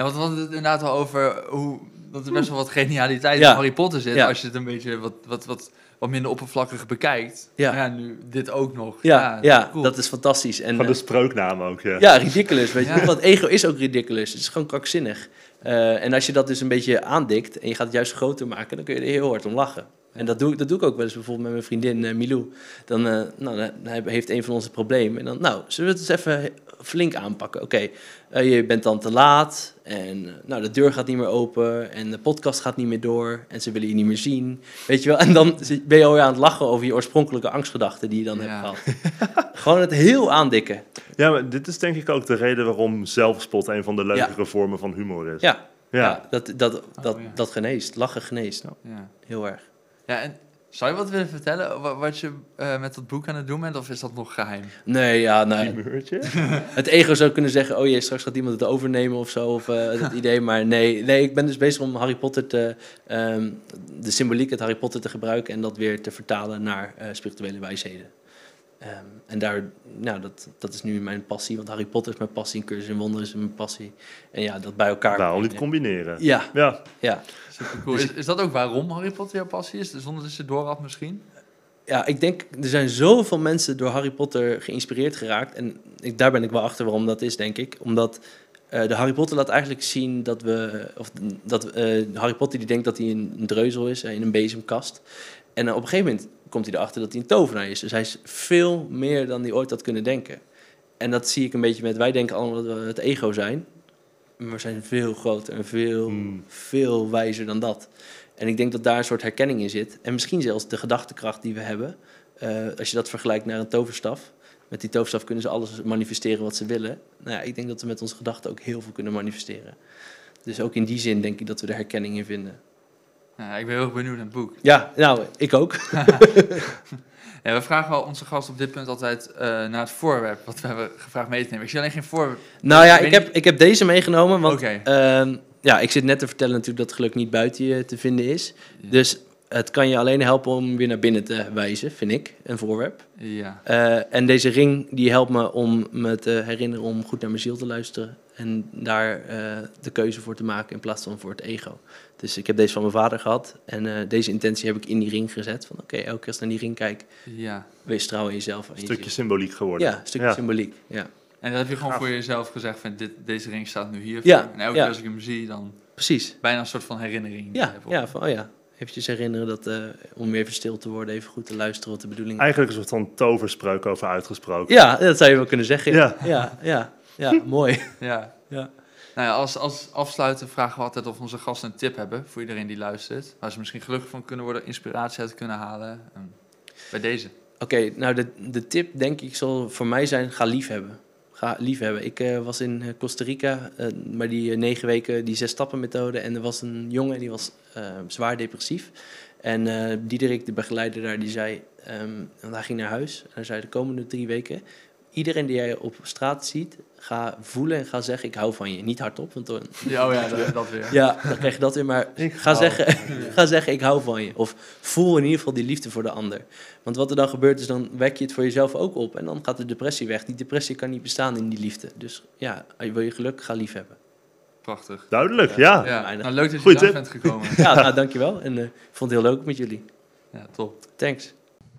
Ja, want we hadden het inderdaad al over hoe, dat er best wel wat genialiteit Ja. in Harry Potter zit. Ja. Als je het een beetje wat, wat, wat, wat minder oppervlakkig bekijkt. Ja. Nu dit ook nog. Ja, ja, cool. dat is fantastisch. En, Van de eh, sprooknaam ook, ja. Ja, ridiculous. Weet je? Want ego is ook ridiculous. Het is gewoon krankzinnig. Eh, en als je dat dus een beetje aandikt en je gaat het juist groter maken, dan kun je er heel hard om lachen. En dat doe, ik- dat doe ik ook wel eens bijvoorbeeld met mijn vriendin eh, Milou. Dan, eh, nou, dan hij heeft een van onze problemen. En dan, nou, zullen we het eens even flink aanpakken? Oké, eh, je bent dan te laat en eh, nou, de deur gaat niet meer open en de podcast gaat niet meer door en ze willen je niet meer zien. Weet je wel? En dan ben je alweer aan het lachen over je oorspronkelijke angstgedachten die je dan Ja. hebt gehad. Gewoon het heel aandikken. Ja, maar dit is denk ik ook de reden waarom zelfspot een van de leukere vormen van humor is. Ja, Ja. Ja, dat, dat, dat, ja. dat geneest. Lachen geneest. Ja. Heel erg. ja, en zou je wat willen vertellen wa- wat je eh, met dat boek aan het doen bent? Of is dat nog geheim? Nee, ja, nee. Humeurtje? Het ego zou kunnen zeggen, oh jee, straks gaat iemand het overnemen of zo, of eh dat idee. Maar nee, nee, ik ben dus bezig om Harry Potter te, ehm, de symboliek uit Harry Potter te gebruiken en dat weer te vertalen naar eh, spirituele wijsheden. Ehm, en daar, nou, dat, dat is nu mijn passie, want Harry Potter is mijn passie, en Cursus in Wonderen is mijn passie. En ja, dat bij elkaar. Waarom niet combineren? Ja, Ja, ja. Cool. Is, is dat ook waarom Harry Potter jouw passie is? Zonder dat je het door had misschien? Ja, ik denk, er zijn zoveel mensen door Harry Potter geïnspireerd geraakt. En ik, daar ben ik wel achter waarom dat is, denk ik. Omdat eh, de Harry Potter laat eigenlijk zien dat we... Of dat eh, Harry Potter die denkt dat hij een, een dreuzel is eh, in een bezemkast. En op een gegeven moment komt hij erachter dat hij een tovenaar is. Dus hij is veel meer dan hij ooit had kunnen denken. En dat zie ik een beetje met... Wij denken allemaal dat we het ego zijn. Maar we zijn veel groter en veel, Hmm. veel wijzer dan dat. En ik denk dat daar een soort herkenning in zit. En misschien zelfs de gedachtekracht die we hebben. Eh, als je dat vergelijkt naar een toverstaf. Met die toverstaf kunnen ze alles manifesteren wat ze willen. Nou ja, ik denk dat we met onze gedachten ook heel veel kunnen manifesteren. Dus ook in die zin denk ik dat we er herkenning in vinden. Ja, ik ben heel erg benieuwd naar het boek. Ja, nou, ik ook. Ja, we vragen wel onze gast op dit punt altijd eh, naar het voorwerp wat we hebben gevraagd mee te nemen. Ik zie alleen geen voorwerp. Nou ja, Ik heb, ik heb deze meegenomen. Want ehm, ja, ik zit net te vertellen natuurlijk dat geluk niet buiten je te vinden is. Ja. Dus het kan je alleen helpen om weer naar binnen te wijzen, vind ik, een voorwerp. Ja. Eh, en deze ring die helpt me om me te herinneren om goed naar mijn ziel te luisteren. En daar eh, de keuze voor te maken in plaats van voor het ego. Dus ik heb deze van mijn vader gehad. En eh, deze intentie heb ik in die ring gezet. Van oké, elke keer als ik naar die ring kijk, ja. wees trouw in jezelf. en een je stukje symboliek geworden. Ja, een stukje Ja. symboliek. Ja, En dat heb je gewoon Gaaf. voor jezelf gezegd van dit, deze ring staat nu hier. Ja. En elke ja. keer als ik hem zie, dan precies. bijna een soort van herinnering. Ja, ja, van, oh ja. Eventjes herinneren dat eh, om weer verstil te worden, even goed te luisteren wat de bedoeling is. Eigenlijk een soort van toverspreuk over uitgesproken. Ja, dat zou je wel kunnen zeggen. Ja. ja, ja, ja, mooi. Ja. Ja. Nou ja, als, als afsluiten vragen we altijd of onze gasten een tip hebben voor iedereen die luistert. Waar ze misschien gelukkig van kunnen worden, inspiratie uit kunnen halen. En bij deze. Oké, nou de, de tip denk ik zal voor mij zijn, ga liefhebben. Ga liefhebben. Ik eh, was in eh, Costa Rica, eh, maar die negen weken, die zes stappen methode. En er was een jongen, die was zwaar depressief. En Diederik, de begeleider daar, die zei, ehm, want hij ging naar huis. En hij zei, de komende drie weken iedereen die jij op straat ziet, ga voelen en ga zeggen: Ik hou van je. Niet hardop, want dan, Ja, oh ja, dat, dat weer. ja, dan krijg je dat weer. Maar Ik ga zeggen, ga zeggen: Ik hou van je. Of voel in ieder geval die liefde voor de ander. Want wat er dan gebeurt, is dan wek je het voor jezelf ook op. En dan gaat de depressie weg. Die depressie kan niet bestaan in die liefde. Dus ja, wil je geluk, ga lief hebben. Prachtig. Duidelijk, ja. Ja, nou, leuk dat je daar bent gekomen. Ja, nou, dankjewel. En eh, ik vond het heel leuk met jullie. Ja, top. Thanks.